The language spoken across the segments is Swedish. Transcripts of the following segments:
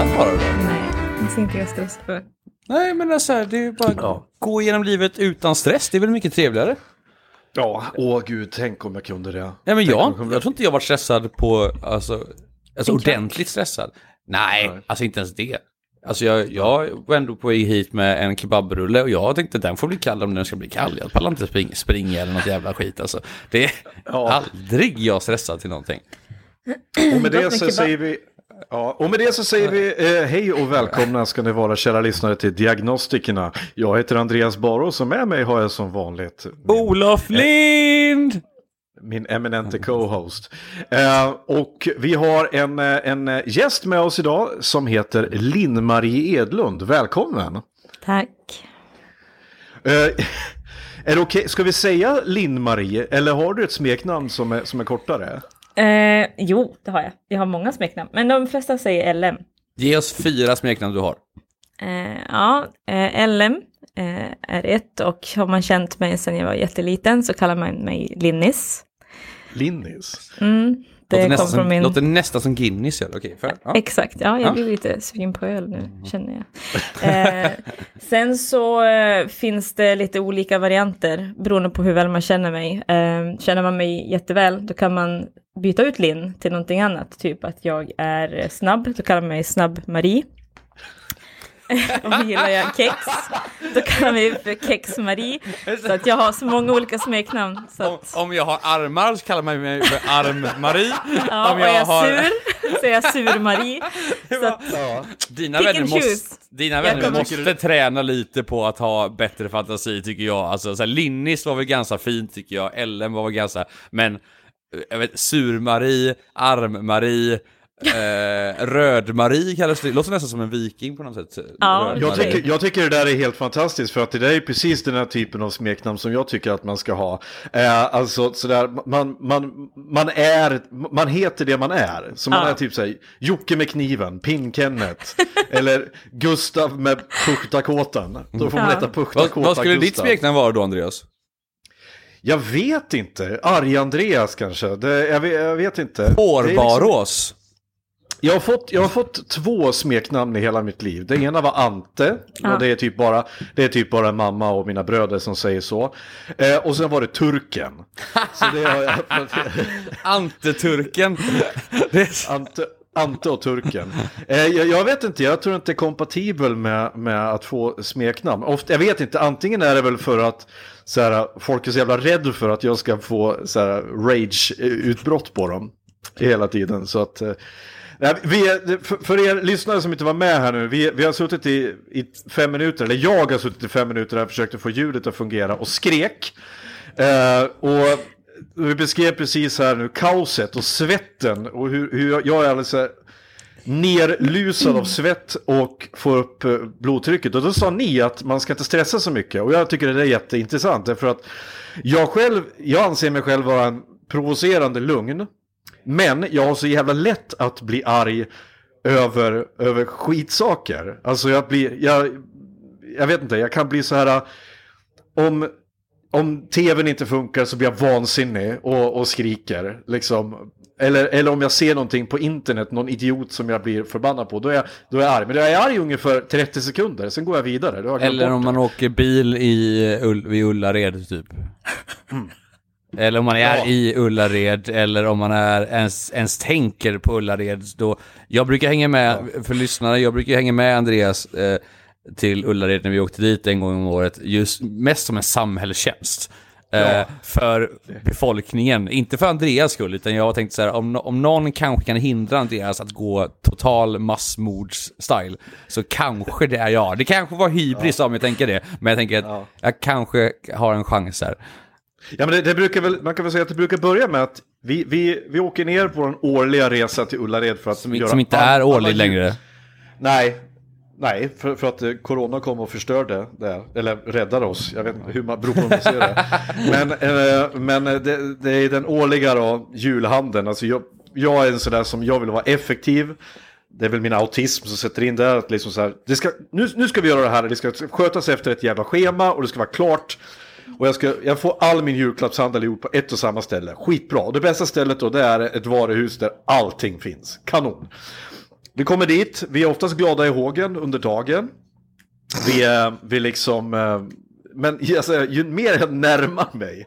Stressad bara då? Nej, det ser inte jag stressad för. Nej, men alltså, det är ju bara Ja. gå igenom livet utan stress. Det är väl mycket trevligare? Ja, åh gud, tänk om jag kunde det. Nej, men jag, kunde- jag tror inte jag varit stressad på, alltså, alltså ordentligt stressad. Nej, Nej. alltså inte ens det. Alltså jag, jag var ändå på väg hit med en kebabrulle och jag tänkte den får bli kall om den ska bli kall. Jag pallar inte springa, springa eller något jävla skit alltså. Det är Ja. aldrig jag stressad till någonting. Och med det så säger vi... Ja, och med det så säger vi eh, hej och välkomna ska ni vara kära lyssnare till Diagnostikerna. Jag heter Andreas Baros och med mig har jag som vanligt min, Olof Lind! min eminente co-host. Eh, och vi har en, eh, en eh, gäst med oss idag som heter Linn-Marie Edlund. Välkommen! Tack. Eh, är det okej, ska vi säga Linn-Marie eller har du ett smeknamn som är, som är kortare? Eh, jo, det har jag. Jag har många smeknamn, men de flesta säger LM. Ge oss fyra smeknamn du har. Eh, ja, eh, LM eh, är ett och har man känt mig sedan jag var jätteliten så kallar man mig Linnis. Linnis? Mm, Låter kom från som, min... låter nästan som Guinness för, ja. Exakt, ja jag Ja. blir lite sugen på öl nu känner jag. Eh, sen så eh, finns det lite olika varianter beroende på hur väl man känner mig. Eh, känner man mig jätteväl då kan man byta ut Linn till någonting annat. Typ att jag är snabb, då kallar man mig Snabb-Marie. Och gillar jag kex, då kallar mig för Kex-Marie. Så att jag har så många olika smeknamn. Så Om, att, om jag har armar så kallar man mig för Arm-Marie. ja, om jag jag har... sur så är jag Sur-Marie. Så att, Dina Pick vänner måste, dina vänner kommer- måste träna lite på att ha bättre fantasi tycker jag. Alltså så här, Linnis var väl ganska fint tycker jag, Ellen var väl ganska, men eh, jag vet, Sur-Marie, Arm-Marie, eh, Röd-Marie kallas det. Låter nästan som en viking på något sätt. Ja, Jag tycker, jag tycker det där är helt fantastiskt för att det där är precis den här typen av smeknamn som jag tycker att man ska ha. Eh, alltså sådär, man, man, man är, man heter det man är. Så man Ja. är typ såhär, Jocke med kniven, Pinn-Kenneth, eller Gustav med Puchtakåtan. Då får man heta Vad, Puchtakåta vad skulle ditt Gustav. smeknamn vara då Andreas? Jag vet inte, Arg-Andreas kanske, det, jag, vet, jag vet inte. Liksom- Hårbarås. Jag har, fått, jag har fått två smeknamn i hela mitt liv. Det ena var Ante. Ja. Och det, är typ bara, det är typ bara mamma och mina bröder som säger så. Eh, och sen var det Turken. Så det har jag, Anteturken. Ante, Ante och Turken. Eh, jag, jag vet inte, jag tror inte det är kompatibel med, med att få smeknamn. Ofta, jag vet inte, antingen är det väl för att så här, folk är så jävla rädda för att jag ska få så här, rage-utbrott på dem hela tiden. Så att... Nej, vi är, för, er lyssnare som inte var med här nu, vi, vi har suttit i, i fem minuter, eller jag har suttit i fem minuter och försökte få ljudet att fungera och skrek. Eh, och vi beskrev precis här nu kaoset och svetten och hur, hur jag- är alldeles eh, nerlusad av svett och får upp eh, blodtrycket. Och då sa ni att man ska inte stressa så mycket. Och jag tycker det är jätteintressant. Därför att jag själv, jag anser mig själv vara en provocerande lugn. Men jag har så jävla lätt att bli arg över, över skitsaker. Alltså jag blir, jag, jag vet inte, jag kan bli så här, om, om tvn inte funkar så blir jag vansinnig och, och skriker. Liksom. Eller, eller om jag ser någonting på internet, någon idiot som jag blir förbannad på, då är jag, då är jag arg. Men jag är arg ungefär 30 sekunder, sen går jag vidare. Då jag Eller om man åker bil i, vid Ullared typ. Eller om man är Ja. i Ullared eller om man är ens, ens tänker på Ullared. Då, jag brukar hänga med, för lyssnare, jag brukar hänga med Andreas eh, till Ullared när vi åkte dit en gång om året. Just mest som en samhällstjänst. Eh, för befolkningen, inte för Andreas skull, utan jag tänkte så här, om, om någon kanske kan hindra Andreas att gå total massmords-style, så kanske det är jag. Det kanske var hybris ja. om jag tänker det, men jag tänker att ja. jag kanske har en chans här. Ja, men det, det, brukar väl, man kan väl säga att det brukar börja med att vi, vi, vi åker ner på en årliga resa till Ullared för att som, göra... Som inte är årlig längre. Nej, Nej, för, för att eh, corona kom och förstörde det, eller räddade oss. Jag vet inte hur man beror på hur man ser det. Men, eh, men det, det, är den årliga då, julhandeln. Alltså jag, jag är en sån där som jag vill vara effektiv. Det är väl min autism som sätter in det. Att liksom så här, det ska, nu, nu ska vi göra det här, det ska skötas efter ett jävla schema och det ska vara klart. Och jag, ska, jag får all min julklappshandel gjord på ett och samma ställe. Skitbra. Och det bästa stället då det är ett varuhus där allting finns. Kanon. Vi kommer dit, vi är oftast glada i hågen under dagen. Vi, är, vi liksom... Eh, men alltså, ju mer jag närmar mig,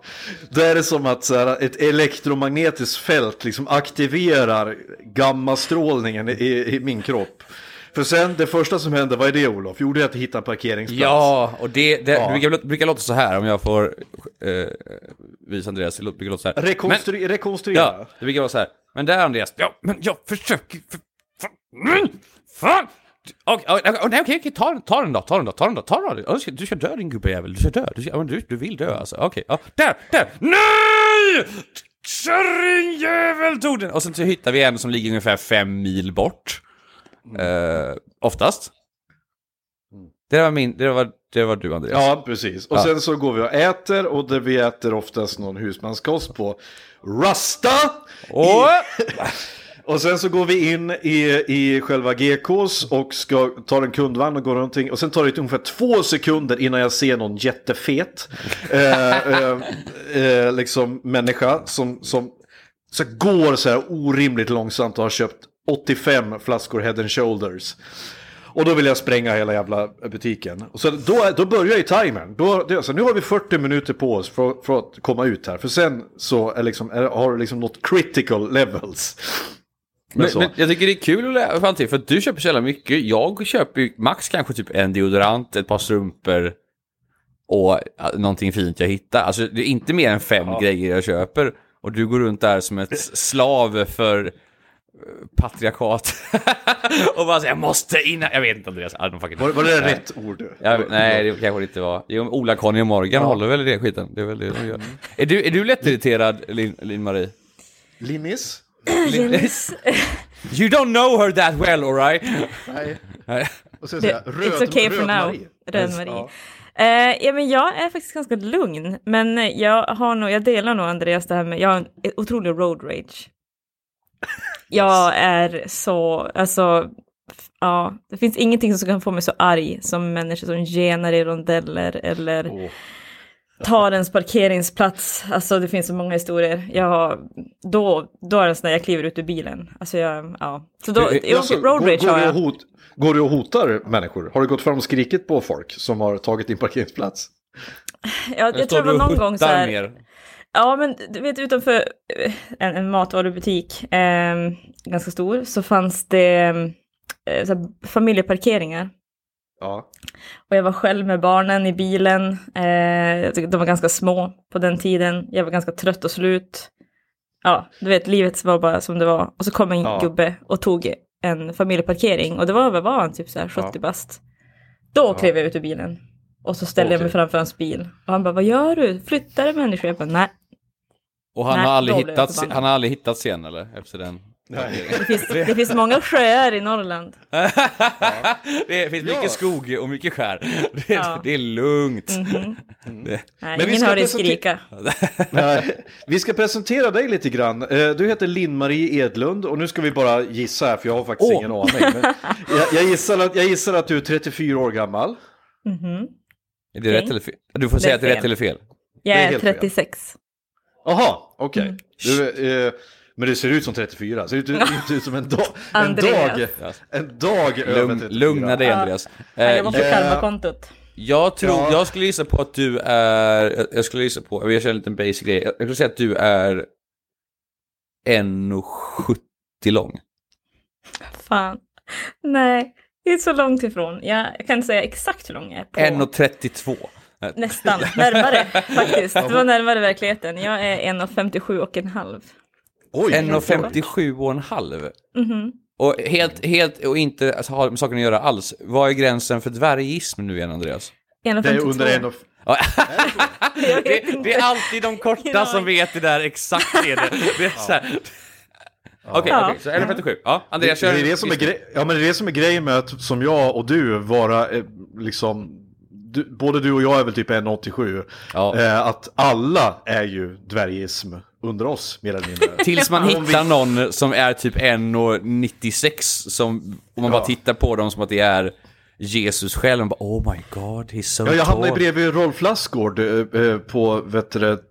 då är det som att så här, ett elektromagnetiskt fält liksom aktiverar gammastrålningen i, i min kropp. För sen, det första som hände, vad är det Olof? Jo, det är att hitta en parkeringsplats. Ja, och det, det ja. Brukar, brukar låta så här, om jag får eh, visa Andreas, det brukar låta så här. Rekonstru men, rekonstruera. Ja, det brukar vara så här. Men där Andreas, ja, men jag försöker, för, Mm, fan! Okej, okay, okay, okay, ta, ta den då, ta den då, ta den då, ta den då. Du ska, du ska dö din gubbjävel, du ska dö. Du, ska, du, du vill dö alltså. Okej, okay, ja, där, där! Nej! Kärringjävel tog den! Och sen så hittar vi en som ligger ungefär fem mil bort. Uh, oftast. Det var min, det var, det var du Andreas. Ja, precis. Och ja. sen så går vi och äter och där vi äter oftast någon husmanskost på Rasta. Och... Och sen så går vi in i, i själva GKs och ska ta en kundvagn och gå runt. Och sen tar det ungefär två sekunder innan jag ser någon jättefet eh, eh, eh, liksom människa som, som så går så här orimligt långsamt och har köpt 85 flaskor head and shoulders. Och då vill jag spränga hela jävla butiken. Och så då, då börjar ju timern. Då, det, alltså, nu har vi 40 minuter på oss för, för att komma ut här. För sen så är liksom, är, har du liksom något critical levels. Men, men, jag tycker det är kul att lära till, för att du köper så jävla mycket. Jag köper ju max kanske typ en deodorant, ett par strumpor och någonting fint jag hittar. Alltså det är inte mer än fem ja. grejer jag köper. Och du går runt där som ett slav för patriarkat. och bara säger jag måste innan, jag vet inte är fucking... Var, var det nej. rätt ord? Ja, nej, det kanske det inte var. Jo, Ola, Conny och Morgan ja. håller väl i det skiten. Det är väl det de gör. Mm. Är du, är du lättirriterad, Linn-Marie? Linnis? you don't know her that well, alright? Nej. Och så säga, röd, It's okay röd for now. Röd-Marie. Ja. Uh, ja, men jag är faktiskt ganska lugn, men jag har nog, jag delar nog Andreas det här med, jag har en otrolig road rage. Jag är så, alltså, ja, det finns ingenting som kan få mig så arg som människor som genar i rondeller eller oh tar ens parkeringsplats. Alltså det finns så många historier. Jag, då, då är det sån där jag kliver ut ur bilen. Alltså jag, ja. Så då, jag, alltså, road rage har jag. Hot, går du och hotar människor? Har du gått fram och skrikit på folk som har tagit din parkeringsplats? Ja, jag, jag tror det var någon gång så här. Mer. Ja, men du vet utanför eh, en, en matvarubutik, eh, ganska stor, så fanns det eh, så familjeparkeringar. Ja. Och jag var själv med barnen i bilen. Eh, de var ganska små på den tiden. Jag var ganska trött och slut. Ja, du vet, livet var bara som det var. Och så kom en ja. gubbe och tog en familjeparkering. Och det var, vad var han, typ så här 70 ja. bast. Då ja. klev jag ut ur bilen. Och så ställde okay. jag mig framför hans bil. Och han bara, vad gör du? Flyttar det människor? Jag bara, nej. Och han, nej, har, aldrig hittat, han har aldrig hittat sen eller? Efter den? Det finns, det finns många sjöar i Norrland. ja. Det finns mycket skog och mycket skär. Det, ja. det är lugnt. Mm -hmm. mm. Nej, Men ingen hör dig skrika. Nej, vi ska presentera dig lite grann. Eh, du heter Linn-Marie Edlund och nu ska vi bara gissa här för jag har faktiskt oh. ingen aning. Jag, jag, gissar att, jag gissar att du är 34 år gammal. Mm -hmm. Är det okay. rätt eller fel? Du får säga att det är rätt eller fel. Jag är, är 36. Jaha, okej. Okay. Mm. Eh, men det ser ut som 34, ser inte, inte ut som en, dag, en dag, en dag Lugn, över 34. Lugna dig Andreas. Han jobbar på eh, karmakontot. Jag tror, ja. jag skulle gissa på att du är, jag skulle gissa på, jag kör en liten basic grej, jag skulle säga att du är 1,70 lång. Fan, nej, det är så långt ifrån. Jag kan inte säga exakt hur lång jag är. 1,32. Nästan, närmare faktiskt. Det var närmare verkligheten. Jag är 1,57 och en halv. Oj, 1,57 och en halv. Mhm. Och helt, helt och inte alltså, har med saken att göra alls. Vad är gränsen för dvärgism nu igen, Andreas? Det är 1,52. under en och... Jag vet Det, det är alltid de korta som vet det där exakt är det. det är så här. Okej, Ja. okej, så 11.57. Ja, Det, Andreas det, kör. är det, som är grej, ja, men det är det som är grejen med att som jag och du vara eh, liksom du, både du och jag är väl typ 1,87. Ja. Eh, att alla är ju dvärgism under oss mer eller mindre. Tills man hittar någon som är typ 1,96 som, om man bara Ja. tittar på dem som att det är Jesus själv, man bara oh my god, he's so Ja, jag hamnade bredvid Rolf Lassgård eh, eh, på vet du,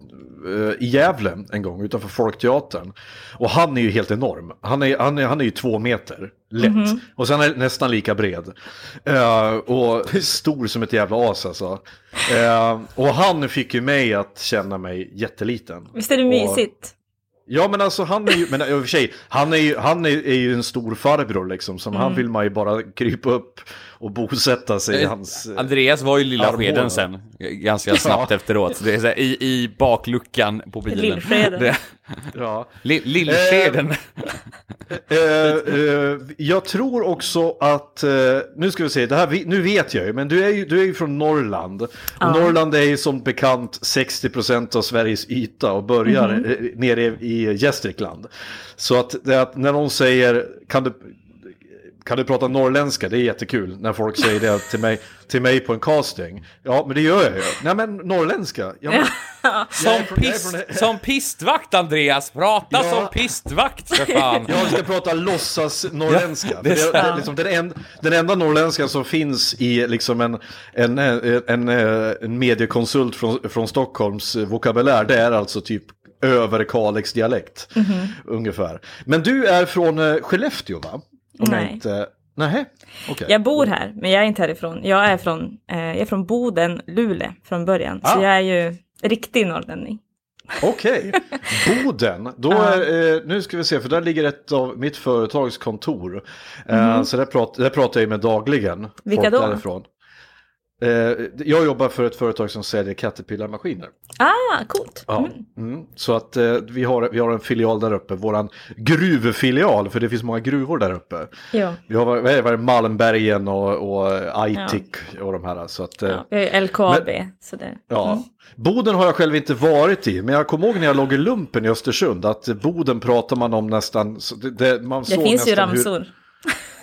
i Gävle en gång utanför Folkteatern. Och han är ju helt enorm. Han är, han är, han är ju två meter, lätt. Och sen är nästan lika bred. Eh, och stor som ett jävla as alltså. Eh, och han fick ju mig att känna mig jätteliten. Visst är det Och- mysigt? Ja men alltså han är ju, men i och för sig, han är ju, han är, är ju en stor farbror liksom. Som han vill man ju bara krypa upp och bosätta sig i Eh, hans... eh, Andreas var ju lilla armbågar. skeden sen, ganska snabbt Ja. efteråt. Det är så här, i, I bakluckan på bilen. Lillskeden. Ja. Li- Lillskeden. Eh, eh, jag tror också att, eh, nu ska vi se, det här, nu vet jag ju, men du är ju, du är ju från Norrland. Och Norrland är ju som bekant 60% av Sveriges yta och börjar eh, nere i Gästrikland. Så att, det att när någon säger, kan du, kan du prata norrländska? Det är jättekul när folk säger det till mig, till mig på en casting. Ja, men det gör jag ju. Nej, men norrländska. Ja, men, Som, från- pist, från- som pistvakt Andreas, prata Ja. som pistvakt för fan. Jag ska prata låtsas norrländska. Ja, det är det, det, liksom den, en, den enda norrländska som finns i liksom en, en, en, en, en mediekonsult från, från Stockholms vokabulär, det är alltså typ över Kalix dialekt. Mhm. Ungefär. Men du är från eh, Skellefteå va? Om jag Nej. Inte... Nej, okej. Jag bor här, men jag är inte härifrån. Jag är från, eh, jag är från Boden, Luleå från början. Så Ah. jag är ju riktig norrlänning. Okej, Boden. Då är, eh, nu ska vi se, för där ligger ett av mitt företags kontor. Eh, så där, prat, där pratar jag med dagligen. Vilka då? Därifrån. Eh, jag jobbar för ett företag som säljer Caterpillar-maskiner. Ah, coolt. Ja. Mm. Mm. Så att eh, vi, har, vi har en filial där uppe, våran gruvfilial, för det finns många gruvor där uppe. Ja. Vi har vad är det, Malmbergen och, och Aitik och de här. Så att, eh, Ja, jag är LKAB. så det, Ja, Mm. Boden har jag själv inte varit i, men jag kommer ihåg när jag låg i lumpen i Östersund att Boden pratar man om nästan, det, det, man det finns ju nästan hur- ramsor.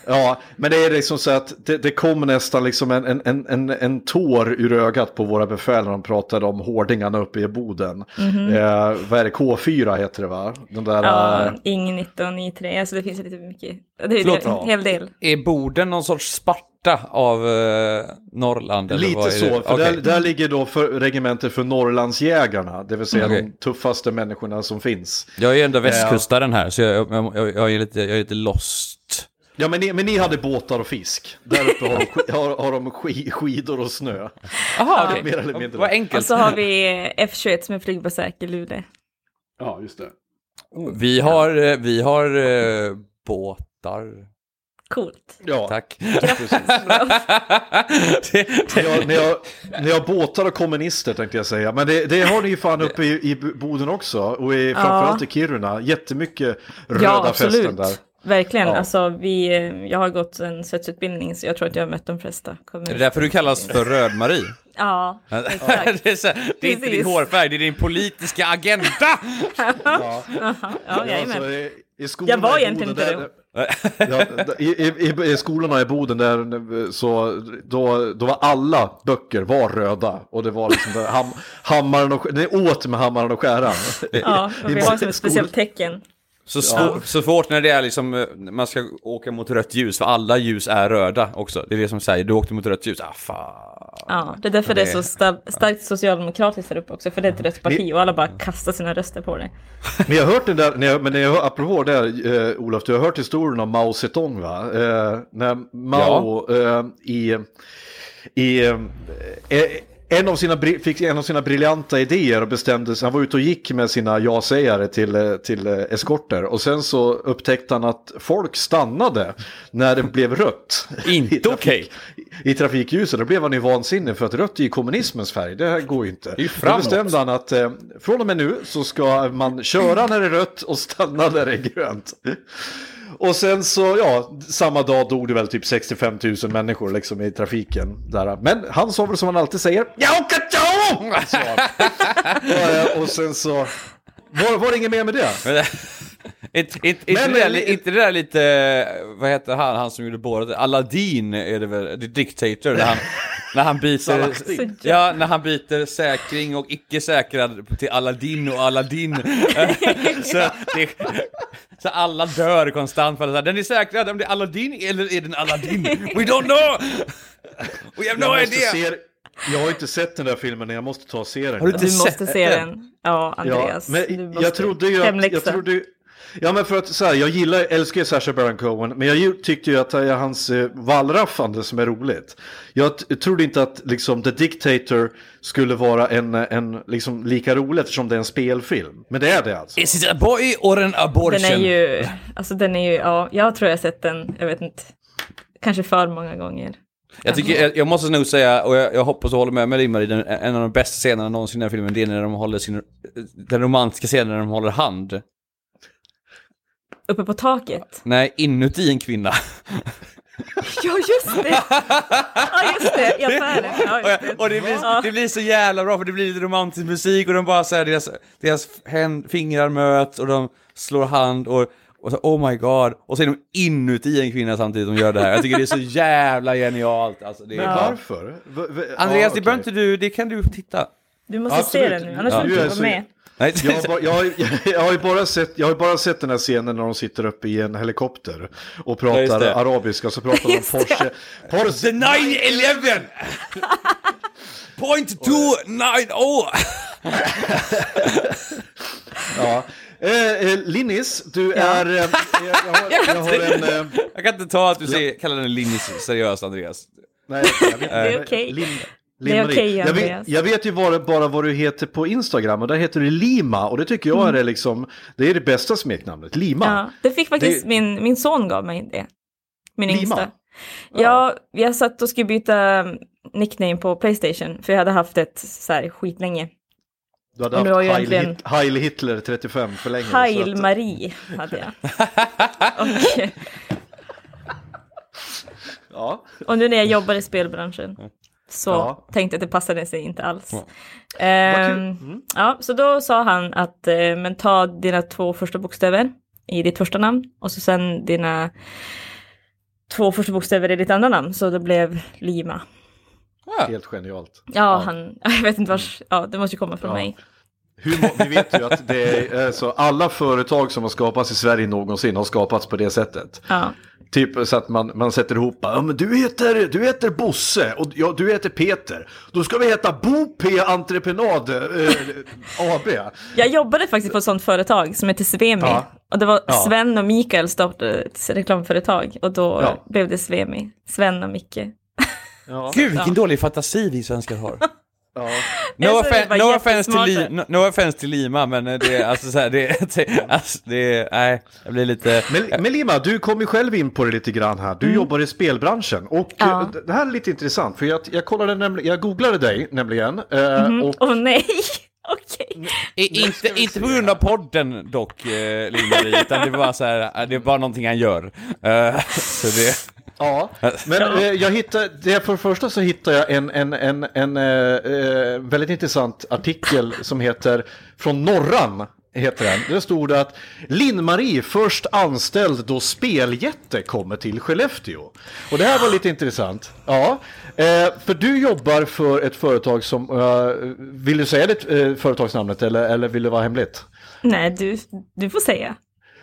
Ja, men det är liksom så att det, det kom nästan liksom en, en, en, en, en tår ur ögat på våra befäl när de pratade om hårdingarna uppe i Boden. Eh, vad är det, K4 heter det va? Den där. Ja, eh, Ing 19, Ing 3, alltså det finns lite mycket. Det är Förlåt, en ja. hel del. Är Boden någon sorts Sparta av eh, Norrland? Eller vad Lite så, för Okej. där, där ligger då för regementet för Norrlandsjägarna, det vill säga Okej. de tuffaste människorna som finns. Jag är ju ändå västkustaren här, så jag, jag, jag, jag, är, lite, jag är lite lost. Ja men ni, men ni hade båtar och fisk. Där uppe har de, har, har de sk, skidor och snö. Jaha, okej. mer eller mindre. Vad enkelt. Och så har vi F21 som är flygbasäker i Luleå. Ja, just det. Vi har, eh, vi har eh, båtar. Coolt. Ja, Tack. det, Ni har, ni, har, ni har båtar och kommunister tänkte jag säga. Men det, det har ni ju fan uppe i, i Boden också. Och i, framförallt i Kiruna. Jättemycket röda Ja, fästen absolut. där. Verkligen. Ja. Alltså, vi, jag har gått en svetsutbildning så jag tror att jag har mött de flesta. är det därför du kallas för Röd-Marie? Ja, det, exakt. är så, det är inte din hårfärg, det är din politiska agenda! Ja. Alltså, i, i skolorna Jag var i egentligen inte där- ja, i, i, I skolorna i Boden där så då, då var alla böcker var röda och det var liksom där, ham, hammaren och det åt med hammaren och skäran. Ja, och vi har som ett speciellt tecken. Så, svår, så svårt när det är liksom, eh, man ska åka mot rött ljus, för alla ljus är röda också. Det är det som säger, du åkte mot rött ljus, ah fan. Ja, det är därför det är så Det- sta- starkt socialdemokratiskt där uppe också, för det är ett rött parti och alla bara kastar sina röster på det. Ni har hört den där, ni har, men ni har, apropå det här, eh, Olof, du har hört historien om Mao Zedong va? Eh, när Mao eh, i, i eh, en av sina, fick en av sina briljanta idéer och bestämde sig, han var ute och gick med sina ja-sägare till, eh, till eh, eskorter och sen så upptäckte han att folk stannade när det blev rött. Inte okej. I trafikljuset, då blev han ju vansinnig för att rött är ju kommunismens färg, det här går ju inte. ju Då bestämde han att eh, från och med nu så ska man köra när det är rött och stanna när det är grönt. Och sen så, ja, samma dag dog det väl typ 65 000 människor liksom i trafiken. Där. Men han sa väl som han alltid säger, jag åker tåg! han. och, och sen så, var, var det inget mer med det? Inte inte- inte Men- det där lite, vad heter han, han som gjorde Borat? Aladdin är det väl, The Dictator, när han, när han byter, ja, när han byter säkring och icke säkrad till Aladdin och Aladdin. så, det, så alla dör konstant för att säga, den är säkrad, om det är Aladdin eller är den Aladdin? We don't know! We have no Jag, måste idea! se, jag har inte sett den där filmen, jag måste ta och se den. Har du inte Du sett måste se den? den. Ja, Andreas. Ja, du men måste. jag trodde ju att, jag trodde Ja men för att så här, jag gillar, älskar ju Sacha Baron Cohen, men jag tyckte ju att det är hans eh, wallraffande som är roligt. Jag trodde inte att liksom The Dictator skulle vara en, en liksom lika rolig eftersom det är en spelfilm. Men det är det alltså. Is it a boy or an abortion? Den är ju, alltså den är ju, ja, jag tror jag har sett den, jag vet inte, kanske för många gånger. Jag, tycker, jag, jag måste nog säga, och jag, jag hoppas och håller med med dig Marie, en av de bästa scenerna någonsin i den här filmen, det är när de håller sin, den romantiska scenen när de håller hand. Uppe på taket. Nej, inuti en kvinna. Ja, just det! Ja, just det, i affären. Ja, och, just det. och det, blir, det blir så jävla bra för det blir lite romantisk musik och de bara såhär, deras, deras hän- fingrar möts och de slår hand och, och så, oh my god. Och så är de inuti en kvinna samtidigt de gör det här. Jag tycker det är så jävla genialt. Alltså, det är Men bara... varför? V- Andreas, ja, det behöver inte du, det kan du titta. Du måste Absolut. se den nu, annars Ja. får du Du inte så- vara med. Nej, Jag har, bara, jag, har, jag, har bara sett, jag har bara sett den här scenen när de sitter uppe i en helikopter och Ja, pratar det. arabiska så pratar de om. Porsche. Porsche. The 911! Point two nine oh! Ja. Eh, eh, Linnis, du är... Eh, jag, jag, har, jag har en... Eh, Jag kan inte ta att du säger, kallar den Linnis seriöst Andreas. nej, jag vet, Det är okej. Det är okej, jag, vet, jag vet ju bara, bara vad du heter på Instagram och där heter du Lima och det tycker jag är det liksom, det är det bästa smeknamnet, Lima. Ja, det fick faktiskt Det- min, min son gav mig det. Min Lima? yngsta. Ja, jag satt och skulle byta nickname på Playstation, för jag hade haft ett så här skitlänge. Du hade haft Heil, egentligen- Heil Hitler 35 för länge. Heil att- Marie hade jag. och, Ja. och nu när jag jobbar i spelbranschen så Ja. tänkte att det passade sig inte alls. Ja. Ehm, ja, så då sa han att eh, men ta dina två första bokstäver i ditt första namn och så sen dina två första bokstäver i ditt andra namn. Så det blev Lima. Helt genialt. Ja, han, jag vet inte vars, ja det måste ju komma från Ja. mig. Hur, vi vet ju att det är så alla företag som har skapats i Sverige någonsin har skapats på det sättet. Ja. Typ så att man, man sätter ihop, ja men du heter, du heter Bosse och ja, du heter Peter. Då ska vi heta Bo P Entreprenad eh, AB. Jag jobbade faktiskt på ett sånt företag som heter Svemi. Ja. Och det var Ja. Sven och Mikael startade ett reklamföretag och då Ja. blev det Svemi. Sven och Micke. Ja, Gud vilken dålig fantasi vi svenskar har. Ja. No, offen- no, offense till. Li- no, no offense till Lima, men eh, det är alltså så här, det, alltså, det är, nej, jag blir lite... Men, men Lima, du kom ju själv in på det lite grann här. Du jobbar i spelbranschen och Ja. eh, det här är lite intressant för jag, jag kollade nämligen, jag googlade dig nämligen. eh, och Åh nej, okej. Inte, inte på grund av podden dock, eh, Lina utan det var så här, det är bara någonting han gör. Eh, så det... Ja, men eh, jag hittade, det för det första så hittade jag en, en, en, en eh, eh, väldigt intressant artikel som heter Från Norran. Heter den. Där stod det att Linn-Marie först anställd då speljätte kommer till Skellefteå. Och det här var lite intressant. Ja, eh, för du jobbar för ett företag som, eh, vill du säga ditt företagsnamnet eller, eller vill det vara hemligt? Nej, du, du får säga.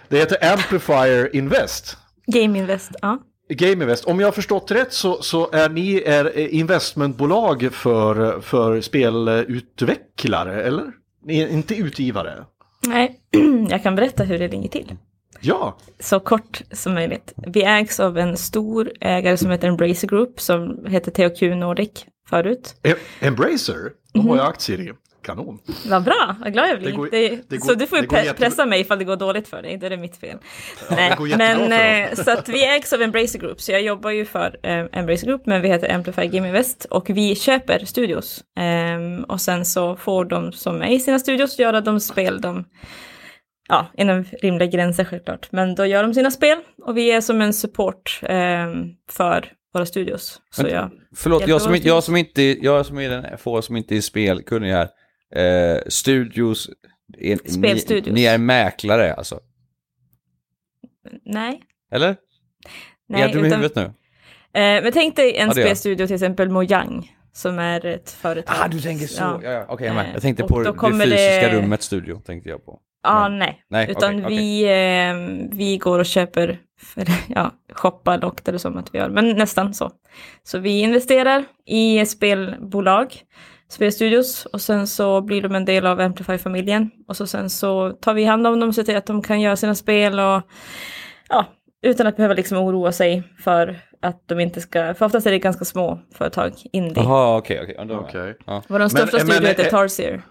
Det heter Amplifier Invest. Game Invest, ja. Game Invest, om jag har förstått rätt så, så är ni är investmentbolag för, för spelutvecklare, eller? Ni är inte utgivare? Nej, jag kan berätta hur det ligger till. Ja, Så kort som möjligt. Vi ägs av en stor ägare som heter Embracer Group som heter THQ Nordic. förut. Em- Embracer, de har jag aktier i. Kanon. Vad bra, vad glad jag blir. Det går- Det- det går- så du får ju pre- pressa mig ifall det går dåligt för dig, då är det mitt fel. det Nej, men eh, så att vi ägs av Embracer Group, så jag jobbar ju för eh, Embracer Group, men vi heter Amplify Game Invest och vi köper studios. Ehm, och sen så får de som är i sina studios göra de spel de, ja, inom rimliga gränser självklart, men då gör de sina spel och vi är som en support ehm, för våra studios. Så jag, Förlåt, jag som, jag som inte, jag som är den få som inte är spelkunnig här. Eh, studios, är, ni, Spelstudios. ni är mäklare alltså? nej. Eller? Nej, är jag dum i utan- huvudet nu? Eh, men tänk dig en Ja, jag. spelstudio till exempel Mojang, som är ett företag. Ah, du tänker så. Ja, ja. Okej, jag med. Eh, Jag tänkte på det fysiska det- rummet studio, tänkte jag på. Ja, Men- nej. Nej, Utan okej. vi, eh, vi går och köper, eller, ja, shoppar låter det som att vi gör, men nästan så. Så vi investerar i spelbolag, spelstudios, och sen så blir de en del av Amplify-familjen. Och så sen så tar vi hand om dem och ser till att de kan göra sina spel och ja, utan att behöva liksom oroa sig för att de inte ska, för oftast är det ganska små företag, indie. Jaha, okej, okej. Ja. Vår största men- studio heter eh, Tarsier.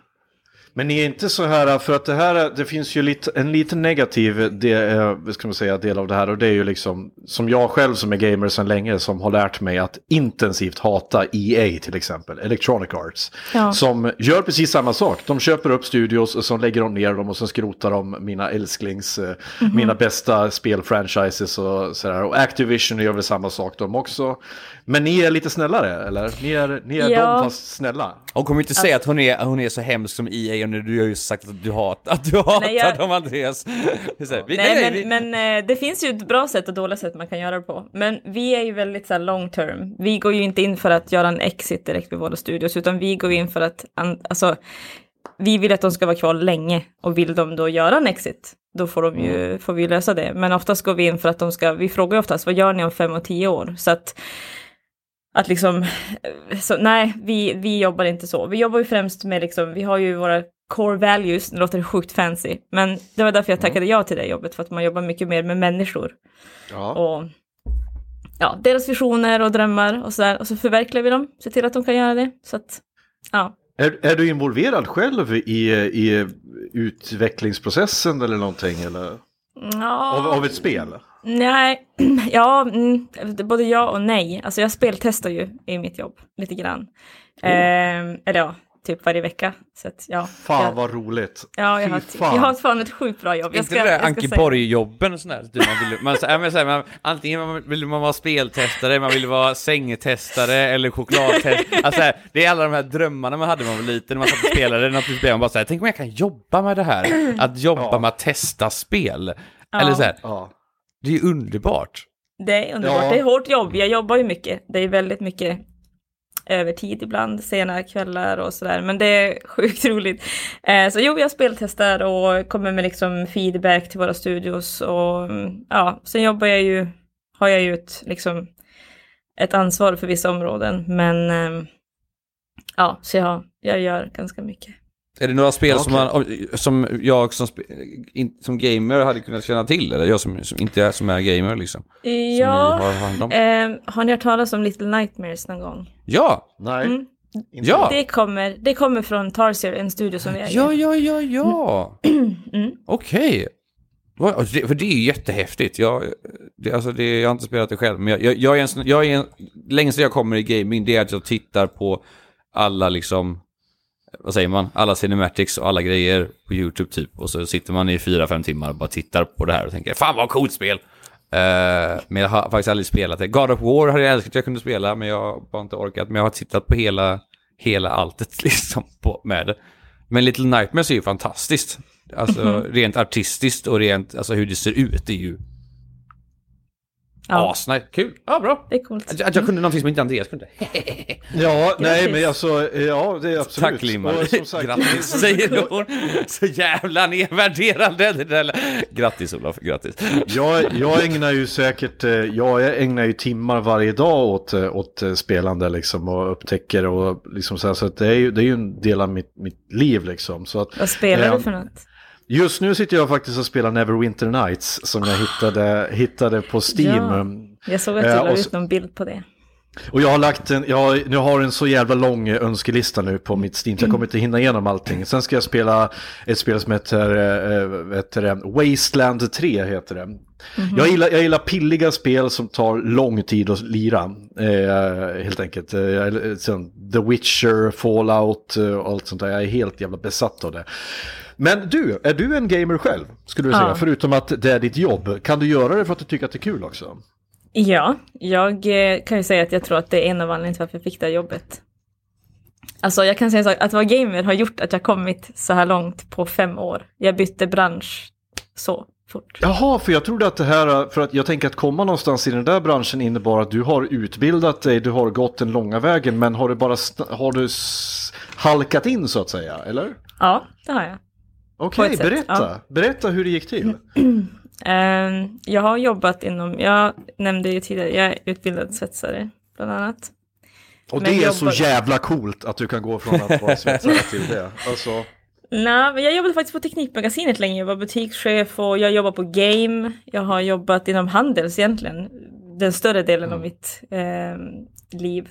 Men ni är inte så här, för att det här, är- det finns ju lite, en lite negativ del, eh, ska man säga, del av det här och det är ju liksom, som jag själv som är gamer sedan länge, som har lärt mig att intensivt hata EA till exempel, Electronic Arts. Ja. Som gör precis samma sak, de köper upp studios och så lägger de ner dem och så skrotar de mina älsklings, eh, Mhm. mina bästa spelfranchises och sådär. Och Activision gör väl samma sak de också. Men ni är lite snällare, eller? Ni är, ni är Ja. de fast snälla. Hon kommer inte säga att hon är, hon är så hemsk som EA nu du har ju sagt att du, hat, att du hatar Nej, jag- dem Andreas. Här, vi, Nej, nej, men, vi, men eh, det finns ju ett bra sätt och dåliga sätt man kan göra det på. Men vi är ju väldigt så här, long term. Vi går ju inte in för att göra en exit direkt vid våra studios, utan vi går in för att, alltså, vi vill att de ska vara kvar länge och vill de då göra en exit, då får, de ju, får vi lösa det. Men oftast går vi in för att de ska, vi frågar ju oftast, vad gör ni om fem och tio år? Så att, att liksom, eh, så, nej, vi, vi jobbar inte så. Vi jobbar ju främst med liksom, vi har ju våra core values, nu låter det sjukt fancy, men det var därför jag tackade ja till det jobbet, för att man jobbar mycket mer med människor Ja. och ja, deras visioner och drömmar och sådär, och så förverkligar vi dem, ser till att de kan göra det. Så att, ja. Är, är du involverad själv i, i utvecklingsprocessen eller någonting? Eller? ja. Av, av ett spel? Nej, ja, mm, både ja och nej. Alltså jag speltestar ju i mitt jobb lite grann. Ehm, eller ja, typ varje vecka. Så att, ja, Fan jag, vad roligt. ja, jag, har, fan. jag har fan ett sjukt bra jobb. Jag inte det där jag ska Anki säga- Borg-jobben och sådär. Du, man vill, man, så, men, så här, man, antingen man, vill man vara speltestare, man vill vara sängtestare eller chokladtestare. Alltså, så här, det är alla de här drömmarna man hade när man var liten, när man satt och spelade. Blev man bara såhär, tänk om jag kan jobba med det här. Att jobba Ja. med att testa spel. Ja. Eller så här, Ja. det är ju underbart. Det är underbart. Ja. Det är hårt jobb. Jag jobbar ju mycket. Det är väldigt mycket övertid ibland, sena kvällar och sådär. Men det är sjukt roligt. Eh, så jo, jag speltestar och kommer med liksom feedback till våra studios. Och mm, ja, sen jobbar jag ju, har jag ju ett, liksom, ett ansvar för vissa områden. Men eh, ja, så jag, jag gör ganska mycket. Är det några spel Ja, som, man, som jag som, som gamer hade kunnat känna till? Eller jag som, som inte är, som är gamer liksom? Som ni Ja, har hand om? eh, har ni hört talas om Little Nightmares någon gång? Ja! Nej. Mm. Inte. Ja! Det kommer, det kommer från Tarsier, en studio som vi äger. Ja, ja, ja, ja! Mm. Okej. Vad- alltså, det- För det är ju jättehäftigt. Jag, det, alltså det, jag har inte spelat det själv, men jag, jag, jag är en, jag är en, längst jag kommer i gaming, det är att jag tittar på alla liksom, vad säger man, alla cinematics och alla grejer på YouTube typ. Och så sitter man i fyra, fem timmar och bara tittar på det här och tänker, fan vad coolt spel! Eh, men jag har faktiskt aldrig spelat det. God of War hade jag älskat att jag kunde spela, men jag har bara inte orkat. Men jag har tittat på hela, hela alltet liksom på, med det. Men Little Nightmares är ju fantastiskt. Alltså rent artistiskt och rent, alltså hur det ser ut är ju Ja, asnice. Kul, ja bra. det är coolt. Att, att jag kunde någonting som inte Andreas kunde. Ja, nej men alltså, ja det är absolut. Tack sagt- Grattis säger hon. Så jävla nedvärderande. Det där. Grattis Olof, grattis. Jag, jag ägnar ju säkert, eh, ja, jag ägnar ju timmar varje dag åt, eh, åt eh, spelande liksom och upptäcker och liksom så här, så att det är ju, det är ju en del av mitt, mitt liv liksom. Så att Vad spelar du för något? Just nu sitter jag faktiskt och spelar Neverwinter Nights som jag hittade, hittade på Steam. Ja. Jag såg att du Eh, la ut någon bild på det. Och jag har lagt en, jag har, jag har en så jävla lång önskelista nu på mitt Steam, så jag kommer inte hinna igenom allting. Sen ska jag spela ett spel som heter, äh, heter det, Wasteland 3, heter det. Jag, gillar, jag gillar pilliga spel som tar lång tid att lira, eh, helt enkelt. Eh, The Witcher, Fallout eh, och allt sånt där. Jag är helt jävla besatt av det. Men du, är du en gamer själv, skulle du säga? Ja. Förutom att det är ditt jobb. Kan du göra det för att du tycker att det är kul också? Ja, jag eh, kan ju säga att jag tror att det är en av anledningarna till varför jag fick det här jobbet. Alltså jag kan säga så att vara gamer har gjort att jag kommit så här långt på fem år. Jag bytte bransch så fort. Jaha, för jag trodde att det här, för att jag tänker att komma någonstans i den där branschen innebar att du har utbildat dig, du har gått den långa vägen, men har du bara har du halkat in så att säga, eller? Ja, det har jag. Okej, sätt, berätta. Berätta hur det gick till. Ehm, jag har jobbat inom, jag nämnde ju tidigare, jag är utbildad svetsare bland annat. Och Men det är så jobbar- jävla coolt att du kan gå från att vara svetsare till det. Alltså, Nej, men jag jobbade faktiskt på Teknikmagasinet länge. Jag var butikschef och jag jobbar på game. Jag har jobbat inom Handels egentligen, den större delen av mitt eh, liv.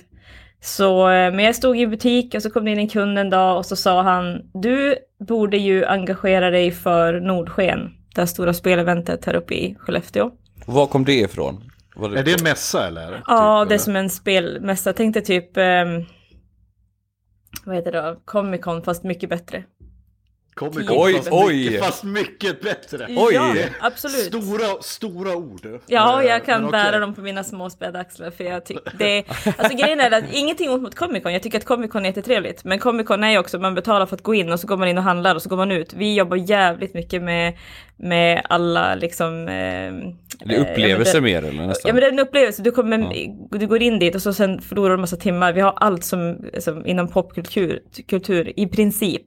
Så, eh, men jag stod i butik och så kom det in en kund en dag och så sa han, du borde ju engagera dig för Nordsken, det här stora speleventet här uppe i Skellefteå. Var kom det ifrån? Var är det en mässa eller? Ja, Typ, det är eller? som en spelmässa. Tänk dig typ, ehm, vad heter det då, Comic Con fast mycket bättre. Comic Oj, fast oj. Mycket, fast mycket bättre. Oj. Ja, absolut. Stora, stora ord. Ja, jag kan men bära dem på mina små späda axlar för jag tycker det Alltså grejen är att ingenting ont mot Comic Con, jag tycker att Comic Con är jättetrevligt. Men Comic Con är ju också, man betalar för att gå in och så går man in och handlar och så går man ut. Vi jobbar jävligt mycket med, med alla liksom... Eh, Det är upplevelser mer eller nästan? Ja men det är en upplevelse, du, kommer, du går in dit och så sen förlorar du en massa timmar. Vi har allt som, som inom popkultur kultur, i princip.